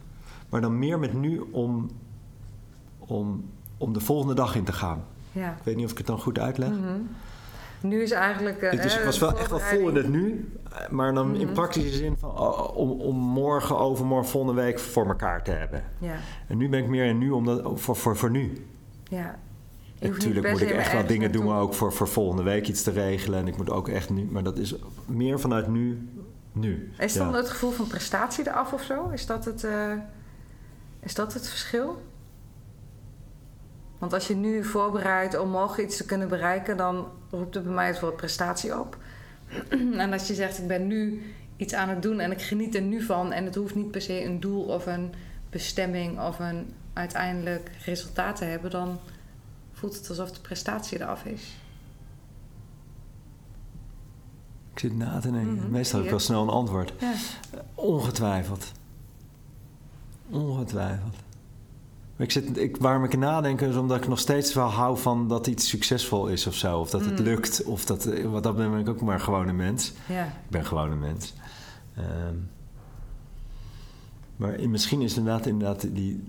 Maar dan meer met nu om, om, om de volgende dag in te gaan. ja. Ik weet niet of ik het dan goed uitleg. Mhm. Nu is eigenlijk... eh, Dus ik hè, was wel echt wel vol in het nu. Maar dan in Mhm. praktische zin van, oh, om, om morgen, overmorgen, volgende week voor elkaar te hebben. Ja, En nu ben ik meer in nu om dat, voor, voor, voor nu. ja. Natuurlijk moet ik echt wel dingen doen ook voor, voor volgende week iets te regelen. En ik moet ook echt nu, maar dat is meer vanuit nu. nu. Is Ja. dan het gevoel van prestatie eraf of zo? Is dat het, eh, is dat het verschil? Want als je nu voorbereidt om morgen iets te kunnen bereiken, dan roept het bij mij het woord prestatie op. en als je zegt, ik ben nu iets aan het doen en ik geniet er nu van en het hoeft niet per se een doel of een bestemming of een uiteindelijk resultaat te hebben, dan voelt het alsof de prestatie eraf is. Ik zit na te denken. Mhm, Meestal heb ik wel snel een antwoord. Ja, Ongetwijfeld. Ongetwijfeld. Ik zit, ik, waarom ik nadenk is omdat ik nog steeds wel hou van dat iets succesvol is of zo. Of dat het Mm. lukt. Of dat, wat dat ben ik ook maar gewoon een mens. ja. Ik ben gewoon een mens. Ehm, Maar in- misschien is inderdaad, inderdaad die...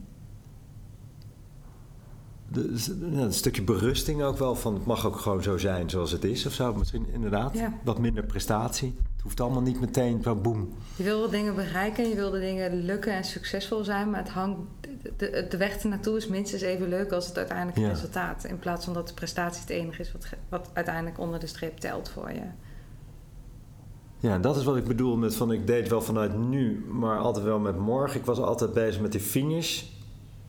De, een stukje berusting ook wel van het mag ook gewoon zo zijn zoals het is of zo. Misschien inderdaad Ja. wat minder prestatie. Het hoeft allemaal niet meteen zo boem. Je wil dingen bereiken, je wil de dingen lukken en succesvol zijn, maar het hangt, de, de, de weg ernaartoe is minstens even leuk als het uiteindelijke Ja. resultaat. In plaats van dat de prestatie het enige is wat, wat uiteindelijk onder de streep telt voor je. Ja, dat is wat ik bedoel met van ik deed wel vanuit nu, maar altijd wel met morgen. Ik was altijd bezig met die finish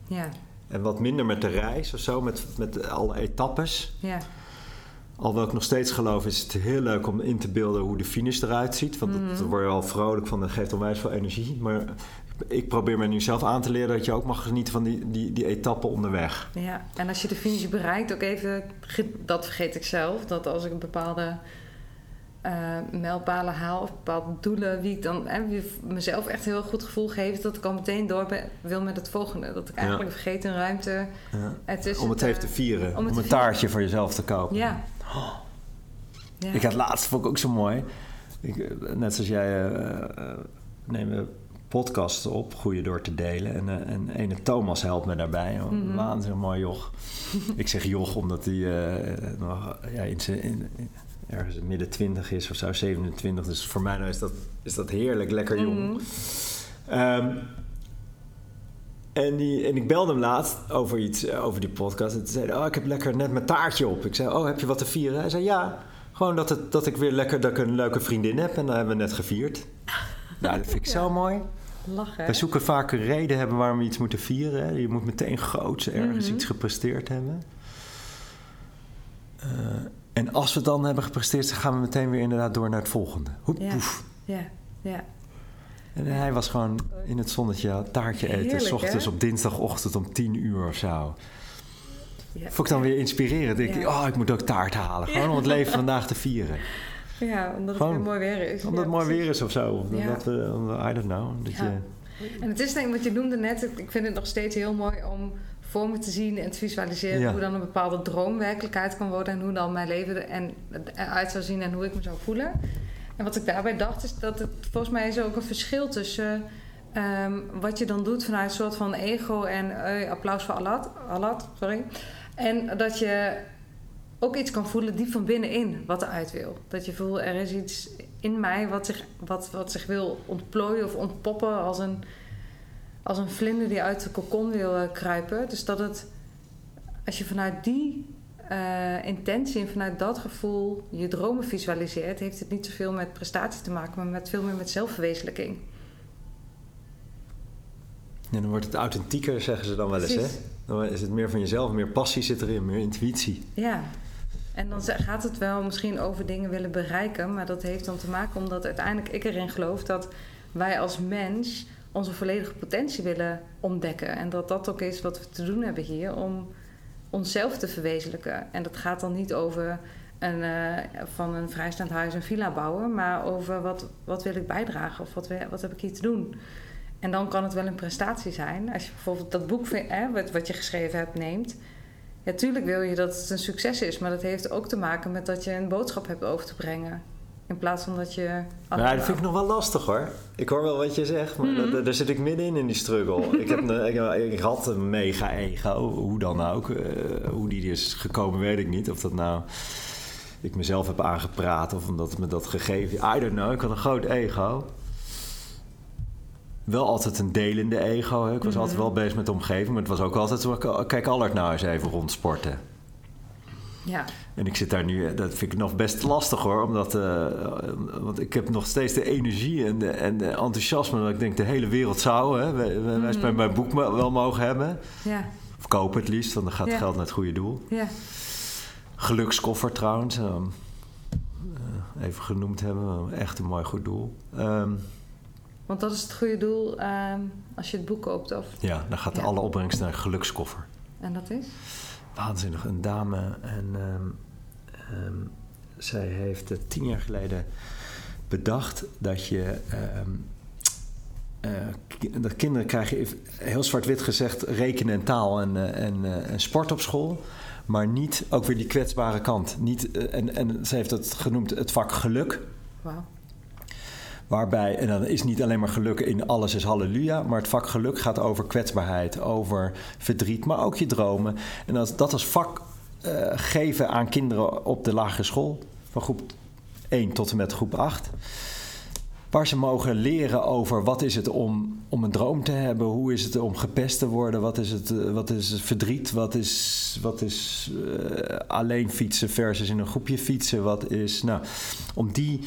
Ja, en wat minder met de reis of zo, met, met alle etappes. ja, Alhoewel ik nog steeds geloof, is het heel leuk om in te beelden hoe de finish eruit ziet. Want dat- daar word je al vrolijk van, dat geeft onwijs veel energie. Maar ik probeer me nu zelf aan te leren dat je ook mag genieten van die, die, die etappen onderweg. ja. En als je de finish bereikt, ook even, dat vergeet ik zelf, dat als ik een bepaalde eh mijlpalen haal of bepaalde doelen, wie ik dan hè, wie mezelf echt een heel goed gevoel geeft, dat ik al meteen door ben- wil met het volgende. Dat ik eigenlijk vergeet een ruimte. Ja. Om het even te vieren, om een vieren. taartje voor jezelf te kopen. Ja. ja. Ik had laatst, vond ik ook zo mooi. Ik, eh, net zoals jij eh, eh, nemen podcasts op, goede door te delen. En, eh, en ene Thomas helpt me daarbij. Mhm. Waanzinnig mooi joch. ik zeg joch omdat hij nog ja, in zijn, ergens midden twintig is of zo, 27. Dus voor mij nou is, dat, is dat heerlijk, lekker jong. Mhm. Ehm, en, die, en ik belde hem laatst over iets, eh, over die podcast. En toen zei hij, oh, ik heb lekker net mijn taartje op. Ik zei, oh, heb je wat te vieren? Hij zei, ja, gewoon dat, het, dat ik weer lekker, dat ik een leuke vriendin heb. En dat hebben we net gevierd. Nou, dat vind ik zo mooi. Lachen. Wij zoeken vaak een reden hebben waarom we iets moeten vieren. Hè. Je moet meteen groots ergens Mhm. iets gepresteerd hebben. Eh, en als we het dan hebben gepresteerd, dan gaan we meteen weer inderdaad door naar het volgende. Hoep, Ja. poef. Ja, ja. En hij was gewoon in het zonnetje taartje eten. Heerlijk, s ochtends hè? op dinsdagochtend om tien uur of zo. ja. Vond ik dan weer inspirerend. Denk ik, Ja. oh, ik moet ook taart halen. Gewoon om het leven vandaag te vieren. Ja, omdat Gewoon het weer mooi weer is. Omdat het mooi weer is of zo. Omdat we, omdat- I don't know. Dat Ja. je, En het is denk ik wat je noemde net, ik vind het nog steeds heel mooi om voor me te zien en te visualiseren Ja. hoe dan een bepaalde droom werkelijkheid kan worden en hoe dan mijn leven er- en, eruit zou zien en hoe ik me zou voelen. En wat ik daarbij dacht is dat het volgens mij is ook een verschil tussen ehm, wat je dan doet vanuit een soort van ego en eh, applaus voor Allah, Allah, sorry. En dat je ook iets kan voelen diep van binnenin wat eruit wil. Dat je voelt er is iets in mij wat zich, wat, wat zich wil ontplooien of ontpoppen als een, als een vlinder die uit de kokon wil eh, kruipen. Dus dat het, als je vanuit die eh, intentie en vanuit dat gevoel je dromen visualiseert, heeft het niet zoveel met prestatie te maken, maar met veel meer met zelfverwezenlijking. en dan wordt het authentieker, zeggen ze dan wel eens. Hè? Dan is het meer van jezelf. Meer passie zit erin. Meer intuïtie. Ja. En dan gaat het wel misschien over dingen willen bereiken, maar dat heeft dan te maken omdat uiteindelijk ik erin geloof dat wij als mens onze volledige potentie willen ontdekken. En dat dat ook is wat we te doen hebben hier om onszelf te verwezenlijken. En dat gaat dan niet over een, eh, van een vrijstaand huis een villa bouwen, maar over wat, wat wil ik bijdragen of wat, wat heb ik hier te doen. En dan kan het wel een prestatie zijn. Als je bijvoorbeeld dat boek hè, wat, wat je geschreven hebt neemt. Ja, tuurlijk wil je dat het een succes is, maar dat heeft ook te maken met dat je een boodschap hebt over te brengen. In plaats van dat je. Ja, dat vind ik nog wel lastig hoor. Ik hoor wel wat je zegt, maar Mhm. daar, daar zit ik middenin in die struggle. ik, heb een, ik, ik had een mega ego, hoe dan ook. Eh, hoe die is gekomen, weet ik niet. Of dat nou ik mezelf heb aangepraat of omdat het me dat gegeven. I don't know. Ik had een groot ego. Wel altijd een delende ego. Hè. Ik was Mhm. altijd wel bezig met de omgeving, maar het was ook altijd zo. Kijk, Allard nou eens even rondsporten. Ja, En ik zit daar nu, dat vind ik nog best lastig hoor, omdat eh, want ik heb nog steeds de energie en de, en de enthousiasme dat ik denk de hele wereld zou, hè, wij, wij wij Mhm. mijn boek wel mogen hebben. ja, Of kopen het liefst, want dan gaat het Ja. geld naar het goede doel. ja. Gelukskoffer trouwens, ehm, eh, even genoemd hebben, echt een mooi goed doel. Ehm, Want dat is het goede doel ehm, als je het boek koopt. Of, ja, dan gaat alle opbrengst naar een gelukskoffer. en dat is? waanzinnig. Een dame en ehm, zij heeft het tien jaar geleden bedacht dat je. ehm, eh, dat kinderen krijgen, heel zwart-wit gezegd, rekenen en taal en, eh, en, eh, en sport op school. Maar niet ook weer die kwetsbare kant. Niet, en, en ze heeft het genoemd het vak geluk. Waarbij, en dan is niet alleen maar geluk in alles is halleluja, maar het vak geluk gaat over kwetsbaarheid, over verdriet, maar ook je dromen. En dat, dat als vak eh, geven aan kinderen op de lagere school, van groep 1 tot en met groep 8. Waar ze mogen leren over wat is het om, om een droom te hebben, hoe is het om gepest te worden, wat is het, eh, wat is verdriet, wat is, wat is eh, alleen fietsen versus in een groepje fietsen, wat is, nou, om die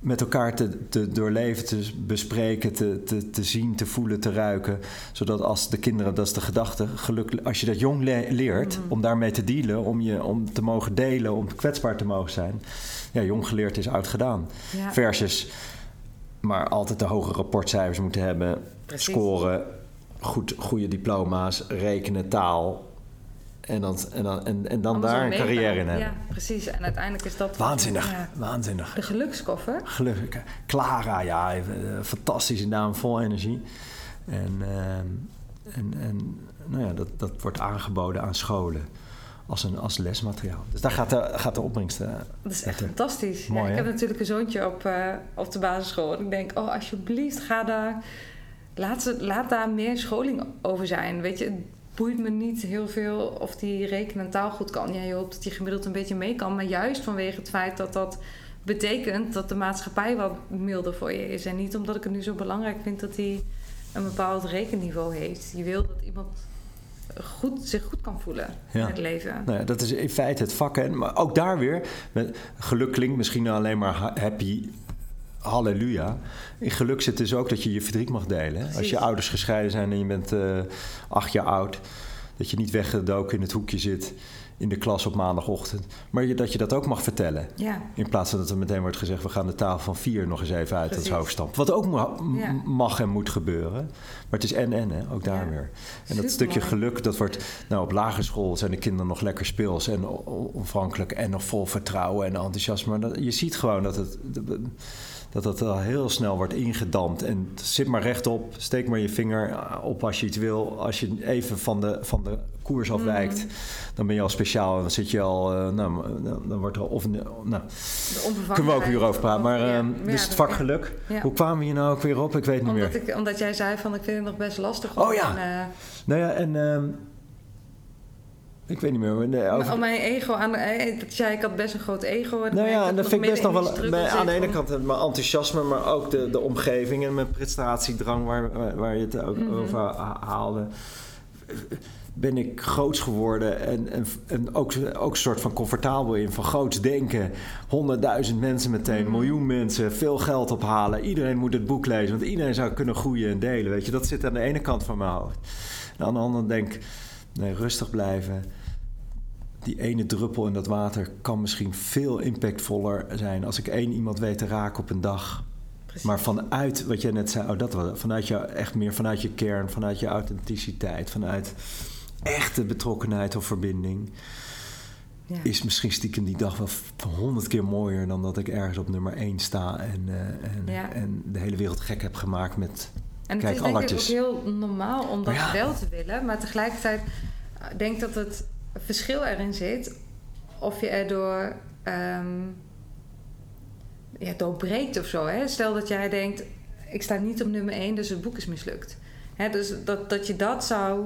met elkaar te, te doorleven, te bespreken, te, te, te zien, te voelen, te ruiken. Zodat als de kinderen, dat is de gedachte, geluk, als je dat jong leert, Mhm. om daarmee te dealen, om, je, om te mogen delen, om kwetsbaar te mogen zijn. Ja, jong geleerd is oud gedaan. Ja. Versus, maar altijd de hoge rapportcijfers moeten hebben, Precies. scoren, goed, goede diploma's, rekenen, taal. En dan, en dan, en, en dan daar een carrière in hebben. Ja, precies. En uiteindelijk is dat... Waanzinnig, Ja. waanzinnig. De gelukskoffer. Gelukkig. Clara, ja, eh, fantastische naam, vol energie. En, ehm, en, en nou ja, dat, dat wordt aangeboden aan scholen als, een, als lesmateriaal. Dus daar gaat de, gaat de opbrengst. eh, Dat is echt fantastisch. Mooi, ja, ik heb natuurlijk een zoontje op, eh, op de basisschool. En ik denk, oh, alsjeblieft, ga daar... Laat, laat daar meer scholing over zijn. Weet je, boeit me niet heel veel of die rekenen en taal goed kan. Ja, je hoopt dat hij gemiddeld een beetje mee kan. Maar juist vanwege het feit dat dat betekent dat de maatschappij wat milder voor je is. En niet omdat ik het nu zo belangrijk vind dat hij een bepaald rekenniveau heeft. Je wil dat iemand goed, zich goed kan voelen Ja. in het leven. Nou ja, dat is in feite het vak. En, maar ook daar weer, met, geluk klinkt misschien alleen maar ha- happy, halleluja. In geluk zit dus ook dat je je verdriet mag delen. hè. Als je ouders gescheiden zijn en je bent eh, acht jaar oud, dat je niet weggedoken in het hoekje zit in de klas op maandagochtend. Maar je, dat je dat ook mag vertellen. Ja, In plaats van dat er meteen wordt gezegd, we gaan de taal van vier nog eens even uit Precies. het hoofd stampen. Wat ook ma- m- Ja. mag en moet gebeuren. Maar het is en-en, hè? ook daar Ja. weer. En dat stukje geluk, dat wordt... Nou, op lagere school zijn de kinderen nog lekker speels en onafhankelijk... en nog vol vertrouwen en enthousiasme. Maar dat, je ziet gewoon dat het... Dat dat al heel snel wordt ingedampt. En zit maar rechtop, steek maar je vinger op als je iets wil. Als je even van de, van de koers afwijkt, dan ben je al speciaal. En dan zit je al, eh, nou, dan wordt er of... Nou, onvervangbare. kunnen we ook hier over praten. Maar Ja, ehm, ja, dus het dat- vak ja. Hoe kwamen we hier nou ook weer op? Ik weet niet Omdat, meer. ik, omdat jij zei van ik vind het nog best lastig. Oh om ja. eh, Nou ja, en... ik weet niet meer. Nee, over- om mijn ego aan. eh, Dat zei ik had best een groot ego. En nou ja, en dat vind ik best nog wel... Bij, aan de ene kant het- mijn enthousiasme, maar ook de, de omgeving en mijn prestatiedrang waar, waar, je het ook Mhm. over ha- haalde. Ben ik groots geworden en, en, en ook, ook een soort van comfortabel in van groots denken. Honderdduizend mensen meteen, Mhm. miljoen mensen, veel geld ophalen. Iedereen moet het boek lezen, want iedereen zou kunnen groeien en delen. Weet je, dat zit aan de ene kant van mijn hoofd. En aan de andere denk ik, nee, rustig blijven. Die ene druppel in dat water kan misschien veel impactvoller zijn als ik één iemand weet te raken op een dag. Maar vanuit wat jij net zei, oh, dat was, vanuit jou, echt meer vanuit je kern, vanuit je authenticiteit, vanuit echte betrokkenheid of verbinding, Ja. is misschien stiekem die dag wel honderd keer mooier dan dat ik ergens op nummer één sta en, eh, en, Ja. en de hele wereld gek heb gemaakt met. En het Kijk, is denk ik ook heel normaal om dat ja. wel te willen. Maar tegelijkertijd eh, denk dat het verschil erin zit. Of je erdoor ehm ja, doorbreekt of zo. Hè? Stel dat jij denkt, ik sta niet op nummer 1, dus het boek is mislukt. Hè, dus dat, dat je dat zou...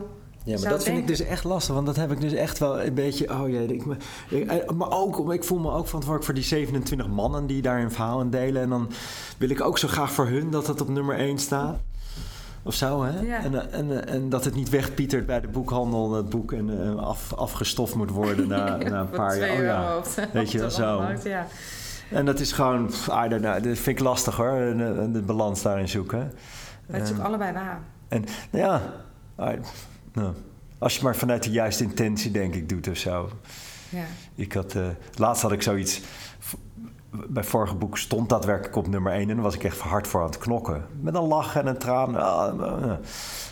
Ja, maar zou dat vind ik dus echt lastig, want dat heb ik dus echt wel een beetje. Oh jee, ik, ik- eh, maar ook, ik voel me ook verantwoordelijk voor die 27 mannen die daar een verhaal in delen. En dan wil ik ook zo graag voor hun dat het op nummer 1 staat. Of zo, hè? Ja. En, eh, en, eh, en dat het niet wegpietert bij de boekhandel, dat boek en eh, af, afgestoft moet worden na, na een paar jaar. Oh, ja. Weet je wel, zo. Ja. En dat is gewoon, pff, I don't know, dat vind ik lastig hoor, de, de balans daarin zoeken. Maar het is ook Ehm, allebei waar. en nou ja, I- nou, als je maar vanuit de juiste intentie, denk ik, doet of zo. Ja. Ik had, laatst had ik zoiets. Bij vorige boek stond daadwerkelijk op nummer 1 en dan was ik echt hard voor aan het knokken. Met een lach en een traan. ah, eh,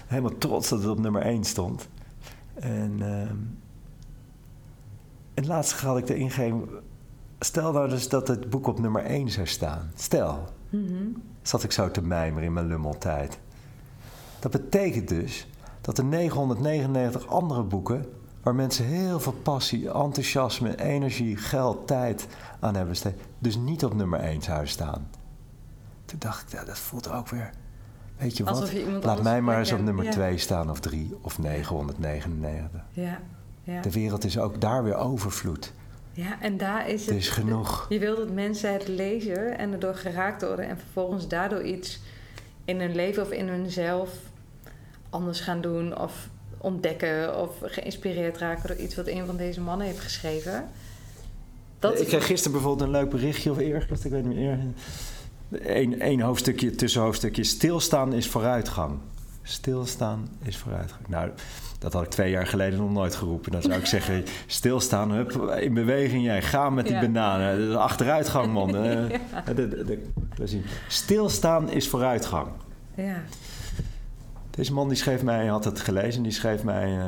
helemaal trots dat het op nummer 1 stond. En, ehm en laatst had ik de ingeving. Stel nou dus dat het boek op nummer 1 zou staan. Stel, Mhm. zat ik zo te mijmeren in mijn lummeltijd. Dat betekent dus dat er 999 andere boeken... waar mensen heel veel passie, enthousiasme, energie, geld, tijd aan hebben besteed... dus niet op nummer 1 zouden staan. Toen dacht ik, ja, dat voelt ook weer... Weet je Alsof wat? je Laat mij maar eens op nummer Ja. 2 staan of 3 of 999. Ja, ja. De wereld is ook daar weer overvloed. ja, en daar is Het het... is genoeg. Je wil dat mensen het lezen en erdoor geraakt worden... en vervolgens daardoor iets in hun leven of in hunzelf anders gaan doen... of ontdekken of geïnspireerd raken door iets wat een van deze mannen heeft geschreven. Dat ik kreeg gisteren bijvoorbeeld een leuk berichtje of eergisteren, ik weet niet meer. Eén één hoofdstukje, tussenhoofdstukje. Stilstaan is vooruitgang. Stilstaan is vooruitgang. Nou, dat had ik twee jaar geleden nog nooit geroepen. Dan zou ik zeggen, stilstaan, hup, in beweging jij. Ga met die Ja. bananen. Is Achteruitgang, man. Eh, de- de- de- plezier. Stilstaan is vooruitgang. Ja, Deze man die schreef mij, hij had het gelezen, die schreef mij eh,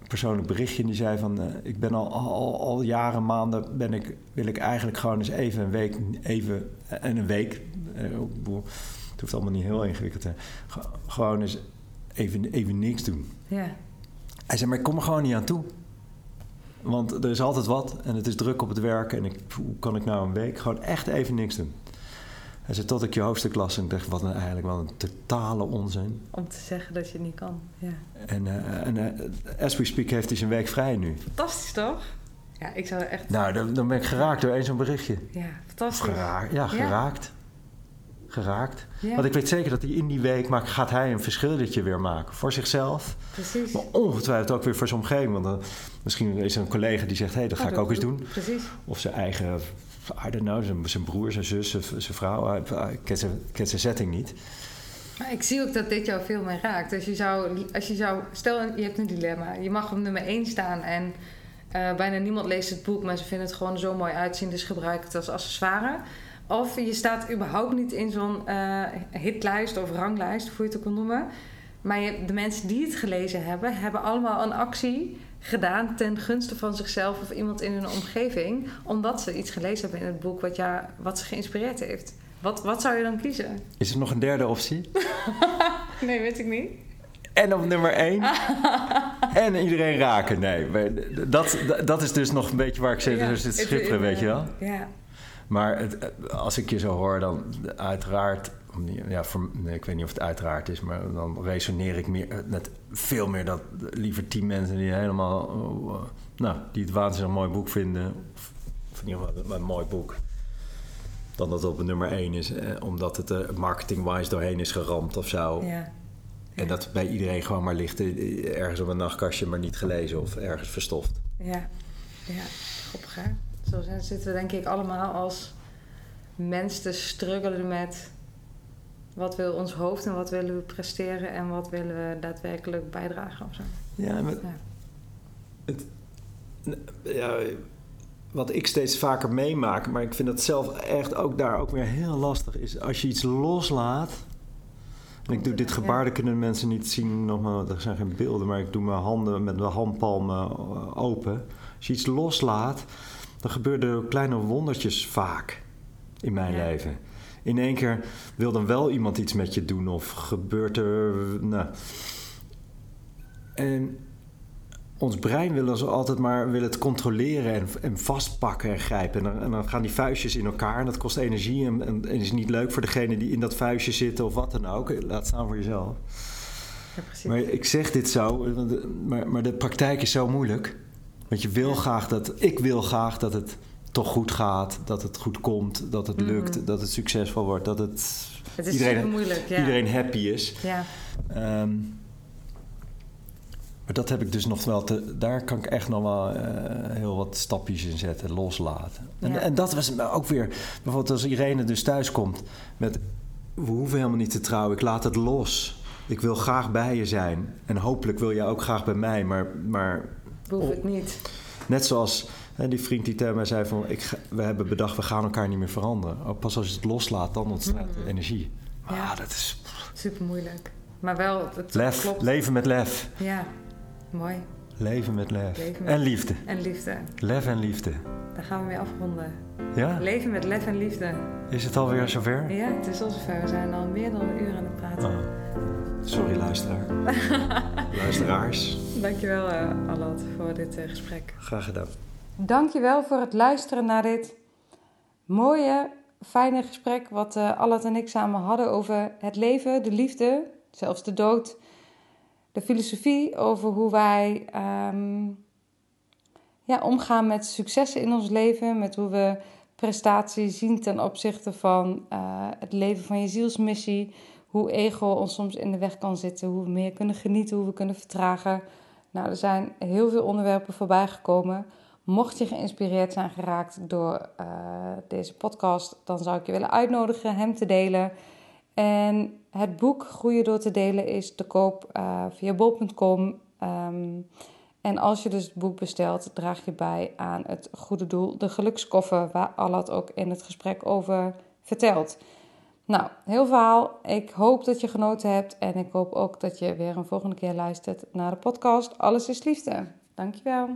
een persoonlijk berichtje. En die zei van, eh, ik ben al, al, al jaren, maanden, ben ik, wil ik eigenlijk gewoon eens even een week, even, en een week, eh, bedoel, het hoeft allemaal niet heel ingewikkeld te ge- gewoon eens even, even niks doen. ja. Hij zei, maar ik kom er gewoon niet aan toe. Want er is altijd wat en het is druk op het werk. En ik, hoe kan ik nou een week gewoon echt even niks doen? Hij zei, tot ik je hoofdstuk las en ik dacht, wat een, eigenlijk wel een totale onzin. Om te zeggen dat je het niet kan. Ja. En, eh, en eh, as we speak heeft hij zijn week vrij nu. Fantastisch toch? Ja, ik zou echt... Nou, dan, dan ben ik geraakt door één zo'n berichtje. Ja, fantastisch. Geraakt, ja, geraakt. Geraakt. Ja, Want ik weet zeker dat hij in die week maakt, gaat hij een verschilletje weer maken. Voor zichzelf, precies. maar ongetwijfeld ook weer voor zijn omgeving. Want dan, misschien is er een collega die zegt, hé, hey, dat ga Oh, ik ook eens doen. Precies. Of zijn eigen, I don't zijn, zijn broer, zijn zus, zijn, vrouw. Ik ken zijn, ken setting niet. Maar ik zie ook dat dit jou veel meer raakt. Dus je zou, als je zou, stel je hebt een dilemma. Je mag op nummer 1 staan en eh, bijna niemand leest het boek, maar ze vinden het gewoon zo mooi uitzien, dus gebruik het als accessoire. Of je staat überhaupt niet in zo'n eh, hitlijst of ranglijst, hoe je het ook wil noemen. Maar de mensen die het gelezen hebben, hebben allemaal een actie gedaan ten gunste van zichzelf of iemand in hun omgeving, omdat ze iets gelezen hebben in het boek wat, ja, wat ze geïnspireerd heeft. Wat, wat zou je dan kiezen? Is er nog een derde optie? Nee, weet ik niet. En op nummer één. en iedereen raken. Nee, dat, dat is dus nog een beetje waar ik zit, Ja, dus het schipperen, weet je wel. Ja, Maar het, als ik je zo hoor, dan uiteraard... Ja, voor, nee, ik weet niet of het uiteraard is, maar dan resoneer ik meer, met veel meer dat liever tien mensen die helemaal... eh, nou, die het waanzinnig mooi boek vinden. Of, of in ieder geval een mooi boek. Dan dat het op nummer één is, eh, omdat het er marketing-wise doorheen is geramd of zo. ja. En dat bij iedereen gewoon maar ligt eh, ergens op een nachtkastje, maar niet gelezen of ergens verstoft. Ja, ja. grappig hè? Zo zitten we denk ik allemaal als mens te struggelen met wat wil ons hoofd en wat willen we presteren en wat willen we daadwerkelijk bijdragen of zo. Ja, maar Ja. Het, ja, wat ik steeds vaker meemaak, maar ik vind dat zelf echt ook daar ook weer heel lastig, is als je iets loslaat. En ik doe dit gebaar, dat kunnen mensen niet zien, nogmaals, er zijn geen beelden, maar ik doe mijn handen met mijn handpalmen eh, open. Als je iets loslaat, dan gebeuren er kleine wondertjes vaak in mijn Ja. leven. In één keer wil dan wel iemand iets met je doen of gebeurt er. Nou. En ons brein wil ons altijd maar wil het controleren en, en vastpakken en grijpen. En dan, en dan gaan die vuistjes in elkaar en dat kost energie en, en, en is niet leuk voor degene die in dat vuistje zitten of wat dan ook. Laat staan voor jezelf. Ja, precies. Maar ik zeg dit zo, maar, maar de praktijk is zo moeilijk. Want je wil graag dat, ik wil graag dat het toch goed gaat, dat het goed komt, dat het lukt, Mhm. dat het succesvol wordt, dat het, iedereen- moeilijk. Ja. iedereen happy is. Ja, Ehm, maar dat heb ik dus nog wel te. Daar kan ik echt nog wel eh, heel wat stapjes in zetten, loslaten. En, Ja. en dat was ook weer. Bijvoorbeeld als Irene dus thuis komt met. We hoeven helemaal niet te trouwen, ik laat het los. Ik wil graag bij je zijn. En hopelijk wil jij ook graag bij mij. Maar, maar hoef ik niet. net zoals hè, die vriend die tegen mij zei: van, ik, ga- We hebben bedacht, we gaan elkaar niet meer veranderen. Oh, Pas als je het loslaat, dan ontstaat de energie. Ah, Ja. dat is Super moeilijk. Maar wel, het lef. klopt. Leven met lef. Ja, mooi. Leven met lef. Leven met- En liefde. En liefde. Lef en liefde. Daar gaan we mee afronden. Ja? Leven met lef en liefde. Is het alweer zover? Ja, het is al zover. We zijn al meer dan een uur aan het praten. Oh. Sorry, luisteraar. Luisteraars. Dankjewel, eh Allard, voor dit eh, gesprek. Graag gedaan. Dankjewel voor het luisteren naar dit mooie, fijne gesprek wat uh, en ik samen hadden over het leven, de liefde, zelfs de dood. De filosofie over hoe wij ehm, ja, omgaan met successen in ons leven, met hoe we prestatie zien ten opzichte van uh, het leven van je zielsmissie, hoe ego ons soms in de weg kan zitten, hoe we meer kunnen genieten, hoe we kunnen vertragen. Nou, er zijn heel veel onderwerpen voorbij gekomen. Mocht je geïnspireerd zijn geraakt door uh, deze podcast, dan zou ik je willen uitnodigen hem te delen. En het boek Groeien door te delen is te koop uh, via bol.com. Um, en als je dus het boek bestelt, draag je bij aan het goede doel, de gelukskoffer, waar Allard ook in het gesprek over vertelt. Nou, heel verhaal. Ik hoop dat je genoten hebt en ik hoop ook dat je weer een volgende keer luistert naar de podcast Alles is Liefde. Dankjewel.